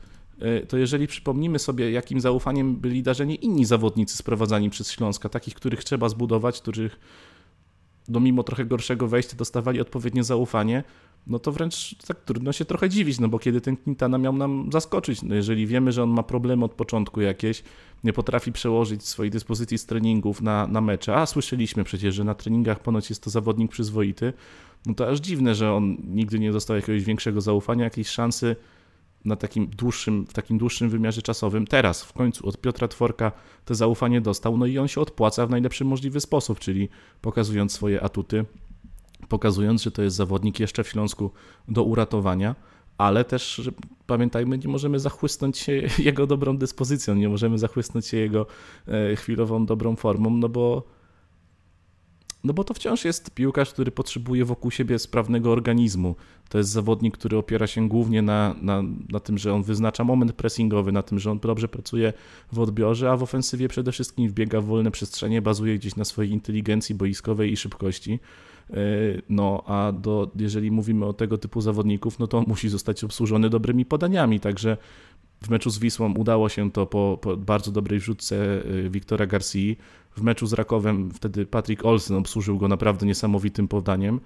To jeżeli przypomnimy sobie, jakim zaufaniem byli darzeni inni zawodnicy sprowadzani przez Śląska, takich, których trzeba zbudować, których no mimo trochę gorszego wejścia dostawali odpowiednie zaufanie, no to wręcz tak trudno się trochę dziwić, no bo kiedy ten Quintana miał nam zaskoczyć, no jeżeli wiemy, że on ma problemy od początku jakieś, nie potrafi przełożyć swojej dyspozycji z treningów na, na mecze, a słyszeliśmy przecież, że na treningach ponoć jest to zawodnik przyzwoity, no to aż dziwne, że on nigdy nie dostał jakiegoś większego zaufania, jakiejś szansy na takim dłuższym, w takim dłuższym wymiarze czasowym. Teraz w końcu od Piotra Tworka to zaufanie dostał, no i on się odpłaca w najlepszy możliwy sposób, czyli pokazując swoje atuty, pokazując, że to jest zawodnik jeszcze w Śląsku do uratowania, ale też pamiętajmy, nie możemy zachłysnąć się jego dobrą dyspozycją, nie możemy zachłysnąć się jego e, chwilową dobrą formą, no bo no bo to wciąż jest piłkarz, który potrzebuje wokół siebie sprawnego organizmu. To jest zawodnik, który opiera się głównie na, na, na tym, że on wyznacza moment pressingowy, na tym, że on dobrze pracuje w odbiorze, a w ofensywie przede wszystkim wbiega w wolne przestrzenie, bazuje gdzieś na swojej inteligencji boiskowej i szybkości. E, no, a do, jeżeli mówimy o tego typu zawodników, no to on musi zostać obsłużony dobrymi podaniami, także w meczu z Wisłą udało się to po, po bardzo dobrej wrzutce e, Wiktora Garcia. W meczu z Rakowem wtedy Patrick Olsen obsłużył go naprawdę niesamowitym podaniem.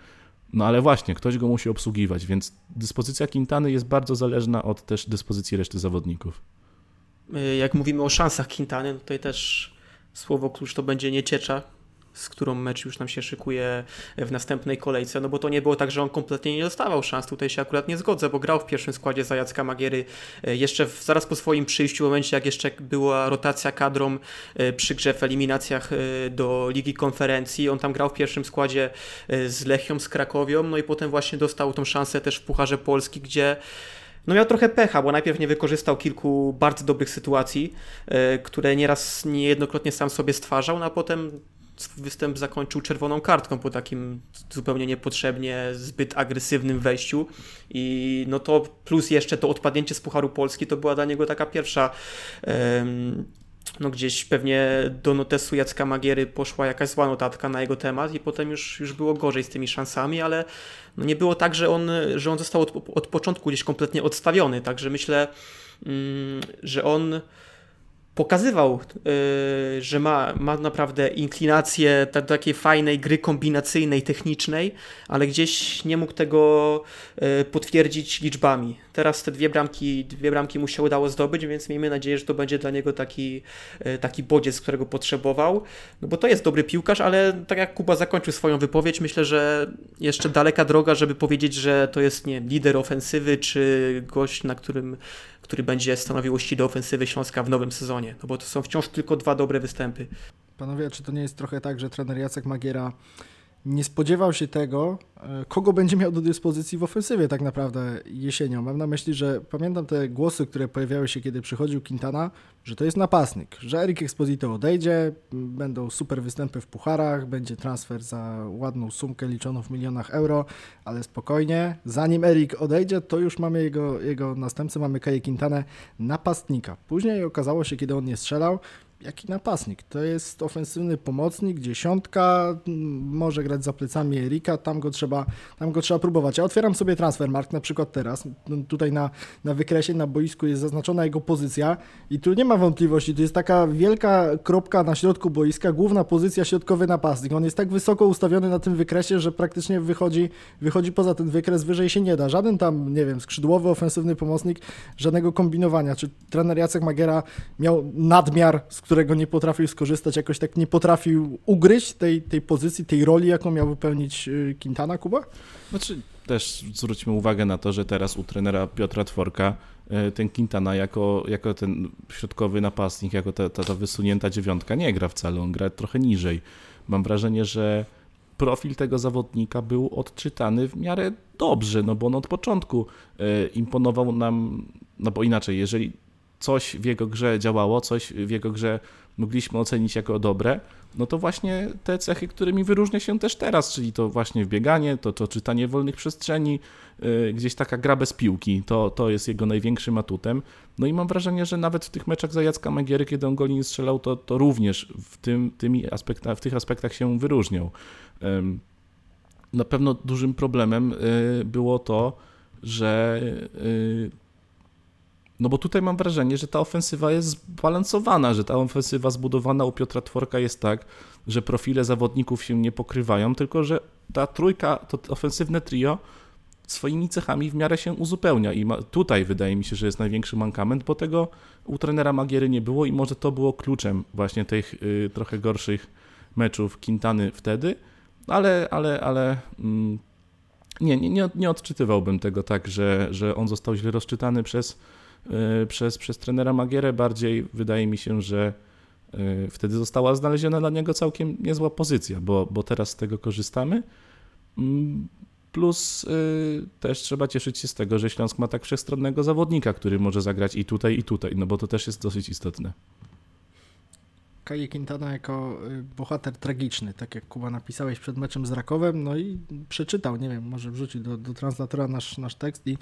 No ale właśnie, ktoś go musi obsługiwać, więc dyspozycja Quintany jest bardzo zależna od też dyspozycji reszty zawodników. E, jak mówimy o szansach Quintany, tutaj też słowo klucz to będzie nieciecza, z którą mecz już nam się szykuje w następnej kolejce, no bo to nie było tak, że on kompletnie nie dostawał szans, tutaj się akurat nie zgodzę, bo grał w pierwszym składzie za Jacka Magiery e, jeszcze w, zaraz po swoim przyjściu, w momencie jak jeszcze była rotacja kadrą e, przy grze w eliminacjach e, do Ligi Konferencji, on tam grał w pierwszym składzie z Lechią, z Krakowią, no i potem właśnie dostał tą szansę też w Pucharze Polski, gdzie no miał trochę pecha, bo najpierw nie wykorzystał kilku bardzo dobrych sytuacji, które nieraz niejednokrotnie sam sobie stwarzał, no a potem występ zakończył czerwoną kartką po takim zupełnie niepotrzebnie zbyt agresywnym wejściu. I no to plus jeszcze to odpadnięcie z Pucharu Polski to była dla niego taka pierwsza no gdzieś pewnie do notesu Jacka Magiery poszła jakaś zła notatka na jego temat i potem już, już było gorzej z tymi szansami, ale no nie było tak, że on, że on został od, od początku gdzieś kompletnie odstawiony, także myślę, um, że on pokazywał, yy, że ma, ma naprawdę inklinację do takiej fajnej gry kombinacyjnej, technicznej, ale gdzieś nie mógł tego yy, potwierdzić liczbami. Teraz te dwie bramki, dwie bramki mu się udało zdobyć, więc miejmy nadzieję, że to będzie dla niego taki, yy, taki bodziec, którego potrzebował. No bo to jest dobry piłkarz, ale tak jak Kuba zakończył swoją wypowiedź, myślę, że jeszcze daleka droga, żeby powiedzieć, że to jest nie lider ofensywy, czy gość, na którym który będzie stanowił ości do ofensywy Śląska w nowym sezonie, no bo to są wciąż tylko dwa dobre występy. Panowie, czy to nie jest trochę tak, że trener Jacek Magiera nie spodziewał się tego, e, kogo będzie miał do dyspozycji w ofensywie tak naprawdę jesienią. Mam na myśli, że pamiętam te głosy, które pojawiały się, kiedy przychodził Quintana, że to jest napastnik, że Erik Exposito odejdzie, będą super występy w pucharach, będzie transfer za ładną sumkę liczoną w milionach euro, ale spokojnie, zanim Erik odejdzie, to już mamy jego, jego następcę, mamy Kaję Quintanę, napastnika. Później okazało się, kiedy on nie strzelał, jaki napastnik. To jest ofensywny pomocnik, dziesiątka, może grać za plecami Erika, tam go trzeba, tam go trzeba próbować. Ja otwieram sobie transfermarkt, na przykład teraz, tutaj na, na wykresie, na boisku jest zaznaczona jego pozycja i tu nie ma wątpliwości, tu jest taka wielka kropka na środku boiska, główna pozycja środkowy napastnik. On jest tak wysoko ustawiony na tym wykresie, że praktycznie wychodzi, wychodzi poza ten wykres, wyżej się nie da. Żaden tam, nie wiem, skrzydłowy, ofensywny pomocnik, żadnego kombinowania. Czy trener Jacek Magiera miał nadmiar, z którego nie potrafił skorzystać, jakoś tak nie potrafił ugryźć tej, tej pozycji, tej roli, jaką miał wypełnić y, Quintana, Kuba? Znaczy, też zwróćmy uwagę na to, że teraz u trenera Piotra Tworka ten Quintana jako, jako ten środkowy napastnik, jako ta, ta, ta wysunięta dziewiątka nie gra wcale, on gra trochę niżej. Mam wrażenie, że profil tego zawodnika był odczytany w miarę dobrze, no bo on od początku y, imponował nam, no bo inaczej, jeżeli coś w jego grze działało, coś w jego grze mogliśmy ocenić jako dobre, no to właśnie te cechy, którymi wyróżnia się też teraz, czyli to właśnie wbieganie, to, to czytanie wolnych przestrzeni, yy, gdzieś taka gra bez piłki, to, to jest jego największym atutem. No i mam wrażenie, że nawet w tych meczach za Jacka Magiery, kiedy on goli nie strzelał, to, to również w, tym, tymi aspekta, w tych aspektach się wyróżniał. Yy, na pewno dużym problemem yy, było to, że y, no bo tutaj mam wrażenie, że ta ofensywa jest zbalansowana, że ta ofensywa zbudowana u Piotra Tworka jest tak, że profile zawodników się nie pokrywają, tylko że ta trójka, to ofensywne trio swoimi cechami w miarę się uzupełnia i ma, tutaj wydaje mi się, że jest największy mankament, bo tego u trenera Magiery nie było i może to było kluczem właśnie tych y, trochę gorszych meczów Quintany wtedy, ale, ale, ale mm, nie, nie, nie odczytywałbym tego tak, że, że on został źle rozczytany przez przez, przez trenera Magierę. Bardziej wydaje mi się, że e, wtedy została znaleziona dla niego całkiem niezła pozycja, bo, bo teraz z tego korzystamy. Mm, plus e, też trzeba cieszyć się z tego, że Śląsk ma tak wszechstronnego zawodnika, który może zagrać i tutaj, i tutaj, no bo to też jest dosyć istotne. Kaje Quintana jako y, bohater tragiczny, tak jak Kuba napisałeś przed meczem z Rakowem, no i przeczytał, nie wiem, może wrzucił do, do translatora nasz, nasz tekst i,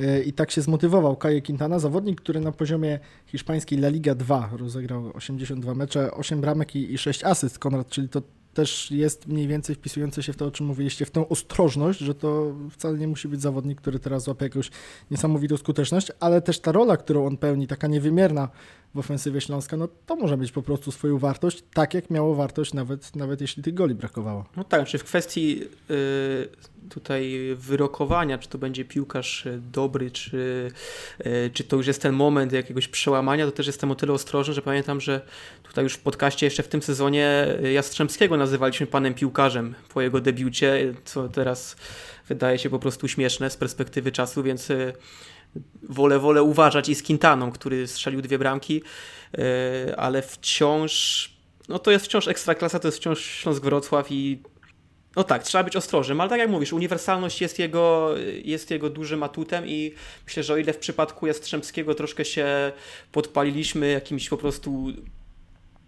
y, i tak się zmotywował. Kaje Quintana, zawodnik, który na poziomie hiszpańskiej La Liga 2 rozegrał 82 mecze, 8 bramek i, i 6 asyst, Konrad, czyli to też jest mniej więcej wpisujące się w to, o czym mówiliście, w tą ostrożność, że to wcale nie musi być zawodnik, który teraz złapie jakąś niesamowitą skuteczność, ale też ta rola, którą on pełni, taka niewymierna w ofensywie Śląska, no to może mieć po prostu swoją wartość, tak jak miało wartość nawet, nawet jeśli tych goli brakowało. No tak, czy w kwestii yy, tutaj wyrokowania, czy to będzie piłkarz y, dobry, czy, yy, czy to już jest ten moment jakiegoś przełamania, to też jestem o tyle ostrożny, że pamiętam, że tutaj już w podcaście jeszcze w tym sezonie y, Jastrzębskiego nazywaliśmy panem piłkarzem po jego debiucie, co teraz wydaje się po prostu śmieszne z perspektywy czasu, więc wolę, wolę uważać i z Quintaną, który strzelił dwie bramki, e, ale wciąż, no to jest wciąż ekstraklasa, to jest wciąż Śląsk Wrocław i no tak, trzeba być ostrożnym, ale tak jak mówisz, uniwersalność jest jego, jest jego dużym atutem i myślę, że o ile w przypadku Jastrzębskiego troszkę się podpaliliśmy jakimś po prostu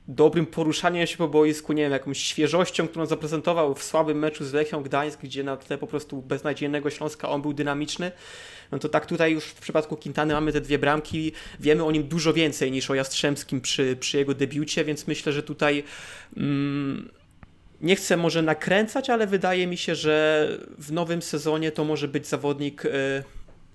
dobrym poruszaniem się po boisku, nie wiem, jakąś świeżością, którą zaprezentował w słabym meczu z Lechią Gdańsk, gdzie na tle po prostu beznadziejnego Śląska on był dynamiczny, no to tak tutaj już w przypadku Quintany mamy te dwie bramki, wiemy o nim dużo więcej niż o Jastrzębskim przy, przy jego debiucie, więc myślę, że tutaj mm, nie chcę może nakręcać, ale wydaje mi się, że w nowym sezonie to może być zawodnik, y,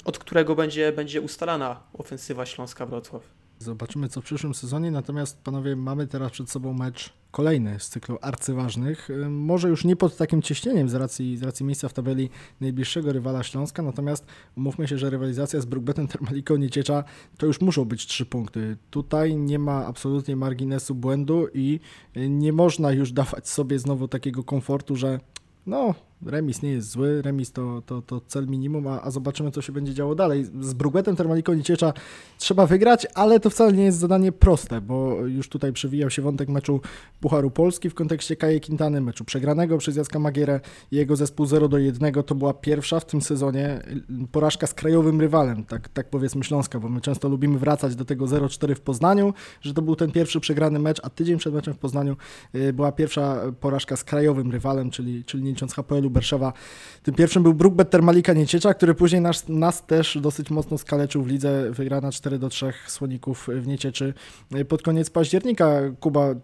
od którego będzie, będzie ustalana ofensywa Śląska Wrocław. Zobaczymy co w przyszłym sezonie, natomiast panowie mamy teraz przed sobą mecz kolejny z cyklu arcyważnych. Może już nie pod takim ciśnieniem z racji, z racji miejsca w tabeli najbliższego rywala Śląska, natomiast umówmy się, że rywalizacja z Brookbetem Termaliką Nieciecza to już muszą być trzy punkty. Tutaj nie ma absolutnie marginesu błędu i nie można już dawać sobie znowu takiego komfortu, że no, remis nie jest zły, remis to, to, to cel minimum, a, a zobaczymy, co się będzie działo dalej. Z Brugbetem Termaliką Nieciecza trzeba wygrać, ale to wcale nie jest zadanie proste, bo już tutaj przewijał się wątek meczu Pucharu Polski w kontekście Kaje Quintany, meczu przegranego przez Jacka Magierę i jego zespół 0 do 1. To była pierwsza w tym sezonie porażka z krajowym rywalem, tak, tak powiedzmy Śląska, bo my często lubimy wracać do tego 0-4 w Poznaniu, że to był ten pierwszy przegrany mecz, a tydzień przed meczem w Poznaniu y, była pierwsza porażka z krajowym rywalem, czyli, czyli nie licząc HPL-u Berszewa. Tym pierwszym był Brookbet Termalika Nieciecza, który później nas, nas też dosyć mocno skaleczył w lidze. Wygrana 4 do 3 Słoników w Niecieczy pod koniec października. Kuba,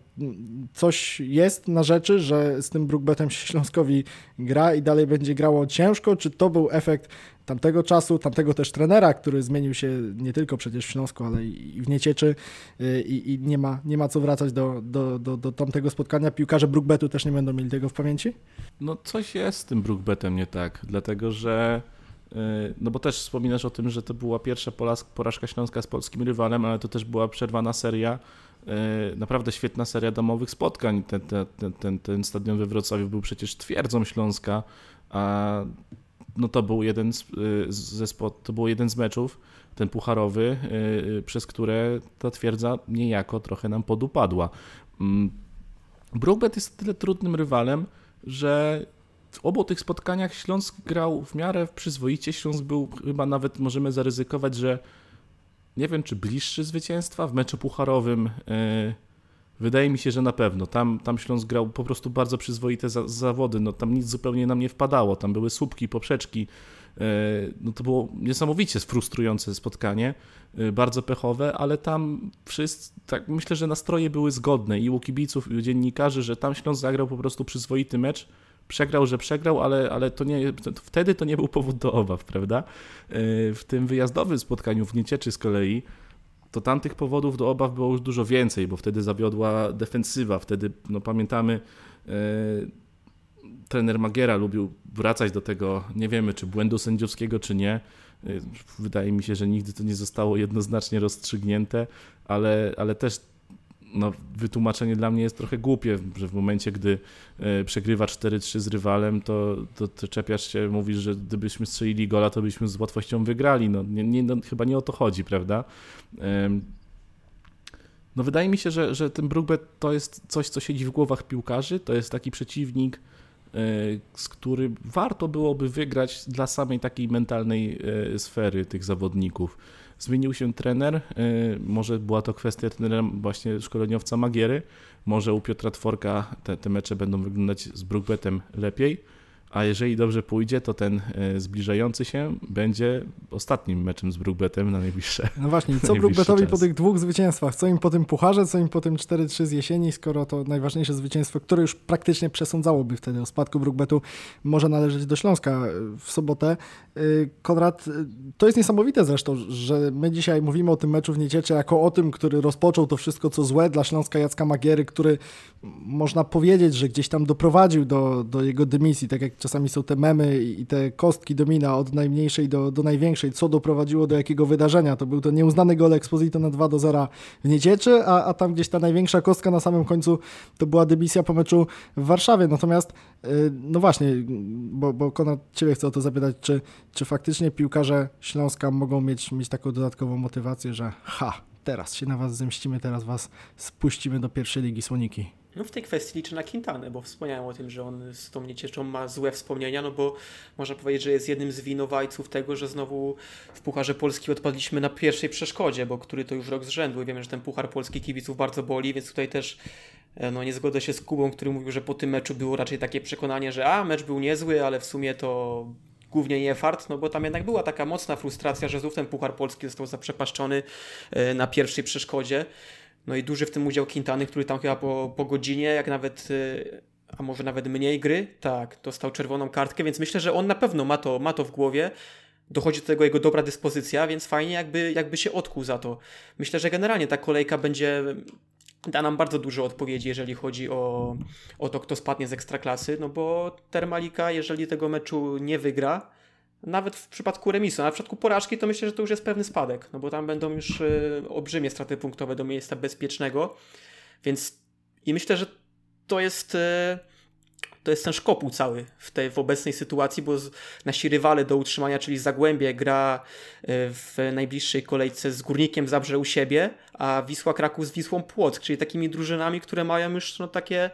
coś jest na rzeczy, że z tym Brookbetem Śląskowi gra i dalej będzie grało ciężko? Czy to był efekt tamtego czasu, tamtego też trenera, który zmienił się nie tylko przecież w Śląsku, ale i w Niecieczy y, i, i nie, ma, nie ma co wracać do, do, do, do tamtego spotkania. Piłkarze Brookbetu też nie będą mieli tego w pamięci? No coś jest z tym Brookbetem nie tak, dlatego że y, no bo też wspominasz o tym, że to była pierwsza porażka Śląska z polskim rywalem, ale to też była przerwana seria, y, naprawdę świetna seria domowych spotkań. Ten, ten, ten, ten stadion we Wrocławiu był przecież twierdzą Śląska, a no to był jeden z, y, ze spot, to był jeden z meczów, ten pucharowy, y, przez które ta twierdza niejako trochę nam podupadła. Mm, Brookbet jest tyle trudnym rywalem, że w obu tych spotkaniach Śląsk grał w miarę przyzwoicie. Śląsk był chyba nawet, możemy zaryzykować, że nie wiem czy bliższy zwycięstwa w meczu pucharowym. Wydaje mi się, że na pewno. Tam, tam Śląsk grał po prostu bardzo przyzwoite za, zawody. No, tam nic zupełnie nam nie wpadało. Tam były słupki, poprzeczki. E, no, to było niesamowicie frustrujące spotkanie, e, bardzo pechowe, ale tam wszyscy, tak myślę, że nastroje były zgodne i u kibiców, i u dziennikarzy, że tam Śląsk zagrał po prostu przyzwoity mecz. Przegrał, że przegrał, ale, ale to nie, to, wtedy to nie był powód do obaw, prawda? E, w tym wyjazdowym spotkaniu w Niecieczy z kolei to tamtych powodów do obaw było już dużo więcej, bo wtedy zawiodła defensywa, wtedy, no pamiętamy, e, trener Magiera lubił wracać do tego, nie wiemy czy błędu sędziowskiego, czy nie. E, wydaje mi się, że nigdy to nie zostało jednoznacznie rozstrzygnięte, ale, ale też no, wytłumaczenie dla mnie jest trochę głupie, że w momencie, gdy e, przegrywa 4-3 z rywalem, to, to, to, czepiasz się, mówisz, że gdybyśmy strzelili gola, to byśmy z łatwością wygrali. No, nie, nie, no, chyba nie o to chodzi, prawda? No wydaje mi się, że, że ten Brookbet to jest coś, co siedzi w głowach piłkarzy, to jest taki przeciwnik, e, z którym warto byłoby wygrać dla samej takiej mentalnej e, sfery tych zawodników. Zmienił się trener, y, może była to kwestia trenera właśnie szkoleniowca Magiery, może u Piotra Tworka te, te mecze będą wyglądać z Brookbetem lepiej a jeżeli dobrze pójdzie, to ten e, zbliżający się będzie ostatnim meczem z Brookbetem na najbliższe. No właśnie, co Brookbetowi po tych dwóch zwycięstwach? Co im po tym pucharze, co im po tym 4-3 z jesieni, skoro to najważniejsze zwycięstwo, które już praktycznie przesądzałoby wtedy o spadku Brookbetu, może należeć do Śląska e, w sobotę. E, Konrad, to jest niesamowite zresztą, że my dzisiaj mówimy o tym meczu w Nieciecze jako o tym, który rozpoczął to wszystko, co złe dla Śląska Jacka Magiery, który można powiedzieć, że gdzieś tam doprowadził do, do jego dymisji, tak jak czasami są te memy i te kostki domina od najmniejszej do, do największej, co doprowadziło do jakiego wydarzenia. To był to nieuznany gol Exposito na 2 do 0 w Niecieczy, a, a tam gdzieś ta największa kostka na samym końcu to była dymisja po meczu w Warszawie. Natomiast, y, no właśnie, bo, bo Konrad, Ciebie chcę o to zapytać, czy, czy faktycznie piłkarze Śląska mogą mieć, mieć taką dodatkową motywację, że ha, teraz się na Was zemścimy, teraz Was spuścimy do pierwszej ligi Słoniki. No w tej kwestii liczę na Quintanę, bo wspomniałem o tym, że on z tą niecieczą ma złe wspomnienia, no bo można powiedzieć, że jest jednym z winowajców tego, że znowu w Pucharze Polski odpadliśmy na pierwszej przeszkodzie, bo który to już rok z rzędu i wiemy, że ten Puchar Polski kibiców bardzo boli, więc tutaj też e, no nie zgodzę się z Kubą, który mówił, że po tym meczu było raczej takie przekonanie, że a, mecz był niezły, ale w sumie to głównie nie fart, no bo tam jednak była taka mocna frustracja, że znów ten Puchar Polski został zaprzepaszczony e, na pierwszej przeszkodzie. No i duży w tym udział Quintany, który tam chyba po, po godzinie, jak nawet, y, a może nawet mniej gry, tak, dostał czerwoną kartkę, więc myślę, że on na pewno ma to, ma to w głowie. Dochodzi do tego jego dobra dyspozycja, więc fajnie jakby, jakby się odkuł za to. Myślę, że generalnie ta kolejka będzie da nam bardzo dużo odpowiedzi, jeżeli chodzi o, o to, kto spadnie z ekstraklasy, no bo Termalika, jeżeli tego meczu nie wygra, nawet w przypadku remisu, a w przypadku porażki to myślę, że to już jest pewny spadek, no bo tam będą już y, olbrzymie straty punktowe do miejsca bezpiecznego, więc i myślę, że to jest y, to jest ten szkopuł cały w tej w obecnej sytuacji, bo nasi rywale do utrzymania, czyli Zagłębie gra y, w najbliższej kolejce z Górnikiem Zabrze u siebie, a Wisła Kraków z Wisłą Płock, czyli takimi drużynami, które mają już no, takie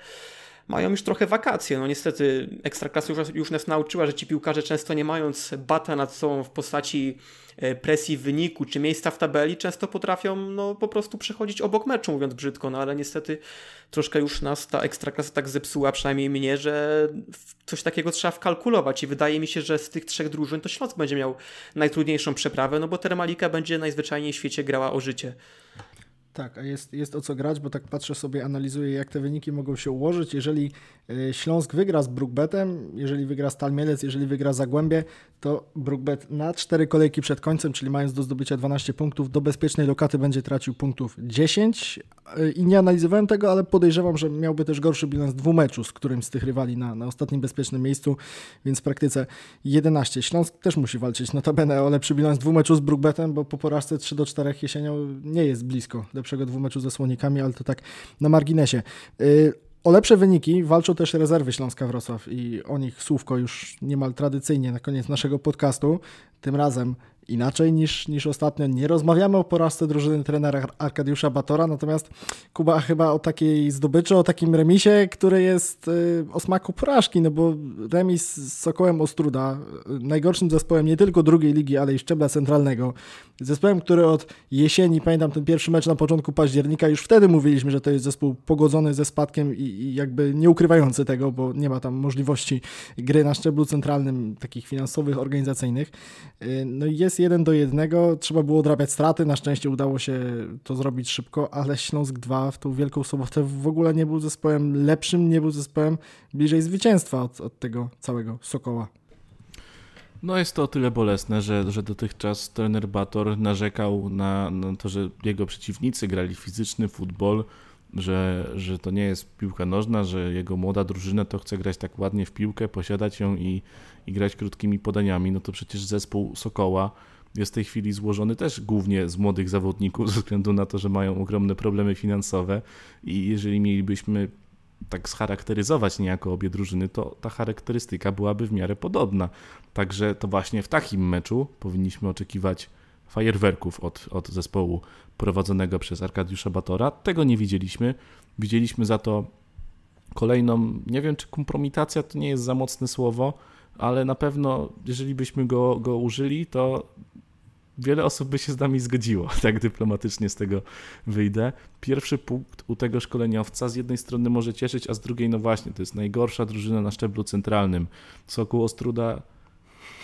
mają już trochę wakacje. No niestety Ekstraklasa już, już nas nauczyła, że ci piłkarze często nie mając bata nad sobą w postaci e, presji wyniku czy miejsca w tabeli, często potrafią no, po prostu przechodzić obok meczu, mówiąc brzydko, no ale niestety troszkę już nas ta Ekstraklasa tak zepsuła, przynajmniej mnie, że coś takiego trzeba wkalkulować i wydaje mi się, że z tych trzech drużyn to Śląsk będzie miał najtrudniejszą przeprawę, no bo Termalika będzie najzwyczajniej w świecie grała o życie. Tak, a jest, jest o co grać, bo tak patrzę sobie, analizuję, jak te wyniki mogą się ułożyć. Jeżeli e, Śląsk wygra z Brookbetem, jeżeli wygra Stal Mielec, jeżeli wygra Zagłębie, to Brookbet na cztery kolejki przed końcem, czyli mając do zdobycia 12 punktów, do bezpiecznej lokaty będzie tracił punktów 10. E, I nie analizowałem tego, ale podejrzewam, że miałby też gorszy bilans dwumeczu z którymś z tych rywali na, na ostatnim bezpiecznym miejscu, więc w praktyce 11. Śląsk też musi walczyć notabene o lepszy bilans dwumeczu z Brookbetem, bo po porażce 3 do 4 jesienią nie jest blisko lepszego dwumeczu ze Słonikami, ale to tak na marginesie. Y, o lepsze wyniki walczą też rezerwy Śląska Wrocław i o nich słówko już niemal tradycyjnie na koniec naszego podcastu. Tym razem inaczej niż, niż ostatnio. Nie rozmawiamy o porażce drużyny trenera Arkadiusza Batora, natomiast Kuba chyba o takiej zdobyczy, o takim remisie, który jest y, o smaku porażki, no bo remis z Sokołem Ostruda, y, najgorszym zespołem nie tylko drugiej ligi, ale i szczebla centralnego, zespołem, który od jesieni, pamiętam ten pierwszy mecz na początku października, już wtedy mówiliśmy, że to jest zespół pogodzony ze spadkiem i, i jakby nie ukrywający tego, bo nie ma tam możliwości gry na szczeblu centralnym, takich finansowych, organizacyjnych. Y, no i jest jeden do jednego, trzeba było odrabiać straty, na szczęście udało się to zrobić szybko, ale Śląsk 2 w tą Wielką Sobotę w ogóle nie był zespołem lepszym, nie był zespołem bliżej zwycięstwa od, od tego całego Sokoła. No jest to o tyle bolesne, że, że dotychczas trener Bator narzekał na, na to, że jego przeciwnicy grali fizyczny futbol, że, że to nie jest piłka nożna, że jego młoda drużyna to chce grać tak ładnie w piłkę, posiadać ją i, i grać krótkimi podaniami, no to przecież zespół Sokoła jest w tej chwili złożony też głównie z młodych zawodników, ze względu na to, że mają ogromne problemy finansowe i jeżeli mielibyśmy tak scharakteryzować niejako obie drużyny, to ta charakterystyka byłaby w miarę podobna. Także to właśnie w takim meczu powinniśmy oczekiwać fajerwerków od, od zespołu prowadzonego przez Arkadiusza Batora. Tego nie widzieliśmy. Widzieliśmy za to kolejną, nie wiem czy kompromitacja to nie jest za mocne słowo, ale na pewno jeżeli byśmy go, go użyli, to wiele osób by się z nami zgodziło, tak dyplomatycznie z tego wyjdę. Pierwszy punkt u tego szkoleniowca z jednej strony może cieszyć, a z drugiej no właśnie, to jest najgorsza drużyna na szczeblu centralnym. Sokół Ostruda,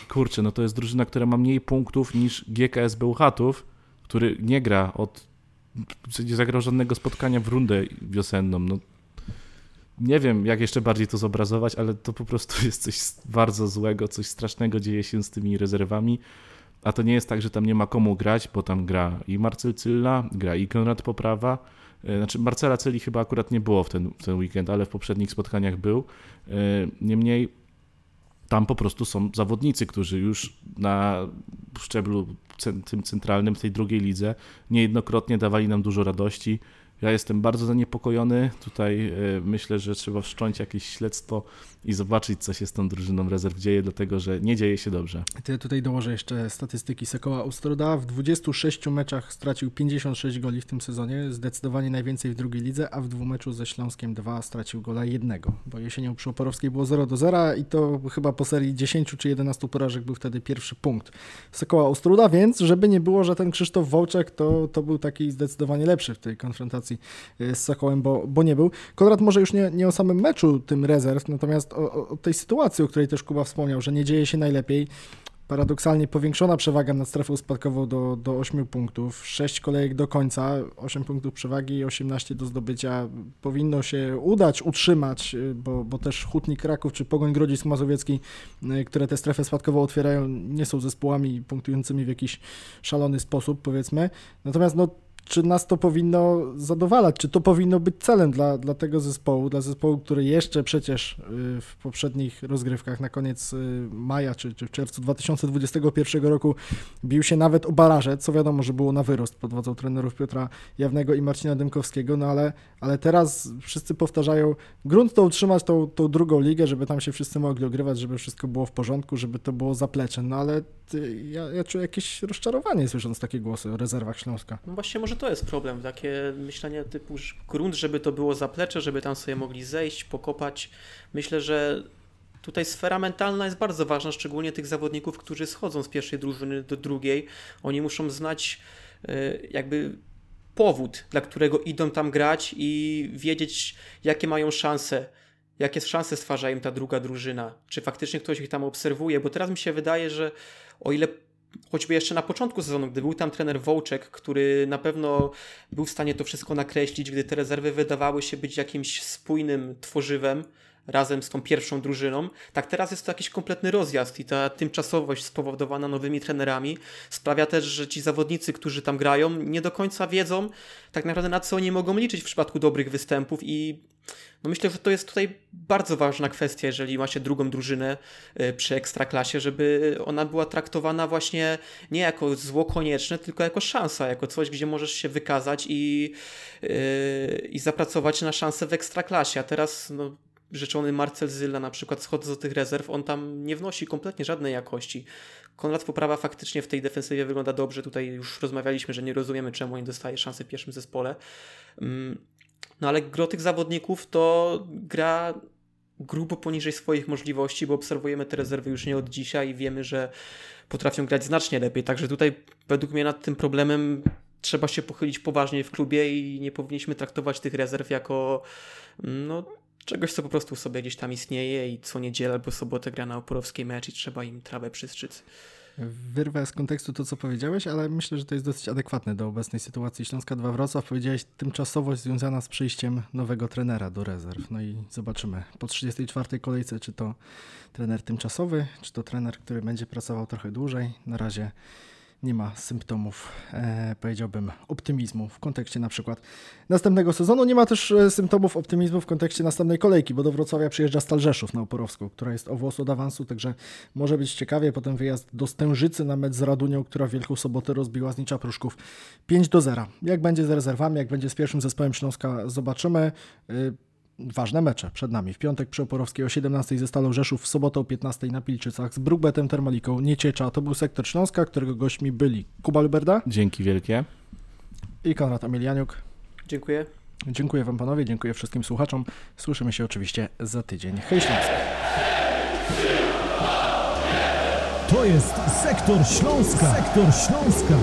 kurczę, no to jest drużyna, która ma mniej punktów niż GKS Bełchatów, który nie gra od zagrożonego spotkania w rundę wiosenną. No, nie wiem, jak jeszcze bardziej to zobrazować, ale to po prostu jest coś bardzo złego, coś strasznego dzieje się z tymi rezerwami. A to nie jest tak, że tam nie ma komu grać, bo tam gra i Marcel Cylla, gra i Konrad Poprawa. E, znaczy Marcela Celi chyba akurat nie było w ten, w ten weekend, ale w poprzednich spotkaniach był. E, niemniej tam po prostu są zawodnicy, którzy już na szczeblu tym centralnym w tej drugiej lidze niejednokrotnie dawali nam dużo radości. Ja jestem bardzo zaniepokojony. Tutaj e, myślę, że trzeba wszcząć jakieś śledztwo i zobaczyć, co się z tą drużyną rezerw dzieje, dlatego że nie dzieje się dobrze. Ty tutaj dołożę jeszcze statystyki Sokoła Ustroda. W 26 meczach stracił 56 goli w tym sezonie, zdecydowanie najwięcej w drugiej lidze, a w dwumeczu ze Śląskiem 2 stracił gola jednego, bo jesienią przy Oporowskiej było 0 do 0 i to chyba po serii 10 czy 11 porażek był wtedy pierwszy punkt Sokoła Ustruda, więc żeby nie było, że ten Krzysztof Wołczek to, to był taki zdecydowanie lepszy w tej konfrontacji y, z Sokołem, bo, bo nie był. Konrad może już nie, nie o samym meczu tym rezerw, natomiast o, o, tej sytuacji, o której też Kuba wspomniał, że nie dzieje się najlepiej. Paradoksalnie powiększona przewaga nad strefą spadkową do, do 8 punktów, 6 kolejek do końca, 8 punktów przewagi i 18 do zdobycia. Powinno się udać utrzymać, bo, bo też Hutnik Kraków czy Pogoń Grodzisk Mazowiecki, które tę strefę spadkową otwierają, nie są zespołami punktującymi w jakiś szalony sposób, powiedzmy. Natomiast no, czy nas to powinno zadowalać, czy to powinno być celem dla, dla tego zespołu, dla zespołu, który jeszcze przecież y, w poprzednich rozgrywkach na koniec y, maja czy, czy w czerwcu 2021 roku bił się nawet o baraże, co wiadomo, że było na wyrost pod wodzą trenerów Piotra Jawnego i Marcina Dymkowskiego, no ale, ale teraz wszyscy powtarzają, grunt to utrzymać tą, tą drugą ligę, żeby tam się wszyscy mogli ogrywać, żeby wszystko było w porządku, żeby to było zaplecze, no ale ja, ja czuję jakieś rozczarowanie słysząc takie głosy o rezerwach Śląska. No właśnie może to jest problem, takie myślenie typu grunt, żeby to było zaplecze, żeby tam sobie mogli zejść, pokopać. Myślę, że tutaj sfera mentalna jest bardzo ważna, szczególnie tych zawodników, którzy schodzą z pierwszej drużyny do drugiej. Oni muszą znać e, jakby powód, dla którego idą tam grać i wiedzieć, jakie mają szanse jakie szanse stwarza im ta druga drużyna, czy faktycznie ktoś ich tam obserwuje, bo teraz mi się wydaje, że o ile choćby jeszcze na początku sezonu, gdy był tam trener Wołczek, który na pewno był w stanie to wszystko nakreślić, gdy te rezerwy wydawały się być jakimś spójnym tworzywem, razem z tą pierwszą drużyną. Tak teraz jest to jakiś kompletny rozjazd i ta tymczasowość spowodowana nowymi trenerami sprawia też, że ci zawodnicy, którzy tam grają, nie do końca wiedzą tak naprawdę na co oni mogą liczyć w przypadku dobrych występów i no myślę, że to jest tutaj bardzo ważna kwestia, jeżeli ma się drugą drużynę y, przy ekstraklasie, żeby ona była traktowana właśnie nie jako zło konieczne, tylko jako szansa, jako coś, gdzie możesz się wykazać i, yy, i zapracować na szansę w ekstraklasie. A teraz no, rzeczony Marcel Zyla na przykład schodząc do tych rezerw, on tam nie wnosi kompletnie żadnej jakości. Konrad Poprawa faktycznie w tej defensywie wygląda dobrze. Tutaj już rozmawialiśmy, że nie rozumiemy, czemu nie dostaje szansy w pierwszym zespole. Mm, no ale gro tych zawodników to gra grubo poniżej swoich możliwości, bo obserwujemy te rezerwy już nie od dzisiaj i wiemy, że potrafią grać znacznie lepiej. Także tutaj według mnie nad tym problemem trzeba się pochylić poważnie w klubie i nie powinniśmy traktować tych rezerw jako no, czegoś, co po prostu sobie gdzieś tam istnieje i co niedzielę albo sobotę gra na oporowskiej mecz i trzeba im trawę przystrzyc. Wyrwę z kontekstu to, co powiedziałeś, ale myślę, że to jest dosyć adekwatne do obecnej sytuacji Śląska 2 Wrocław. Powiedziałeś tymczasowość związana z przyjściem nowego trenera do rezerw. No i zobaczymy po 34. kolejce, czy to trener tymczasowy, czy to trener, który będzie pracował trochę dłużej. Na razie nie ma symptomów, e, powiedziałbym, optymizmu w kontekście na przykład następnego sezonu. Nie ma też e, symptomów optymizmu w kontekście następnej kolejki, bo do Wrocławia przyjeżdża Stal Rzeszów na Oporowską, która jest o włos od awansu, także może być ciekawie. Potem wyjazd do Stężycy na mecz z Radunią, która w Wielką Sobotę rozbiła Znicza Pruszków 5 do 0. Jak będzie z rezerwami, jak będzie z pierwszym zespołem Śląska, zobaczymy. E, ważne mecze przed nami. W piątek przy Oporowskiej o 17 ze Stalą Rzeszów, w sobotę o 15 na Pilczycach z Brugbetem Termaliką Nieciecza. To był sektor Śląska, którego gośćmi byli Kuba Luberda. Dzięki wielkie. I Konrad Emilianiuk. Dziękuję. Dziękuję Wam panowie, dziękuję wszystkim słuchaczom. Słyszymy się oczywiście za tydzień. Hej Śląsk! To jest Sektor Śląska. Sektor Śląska.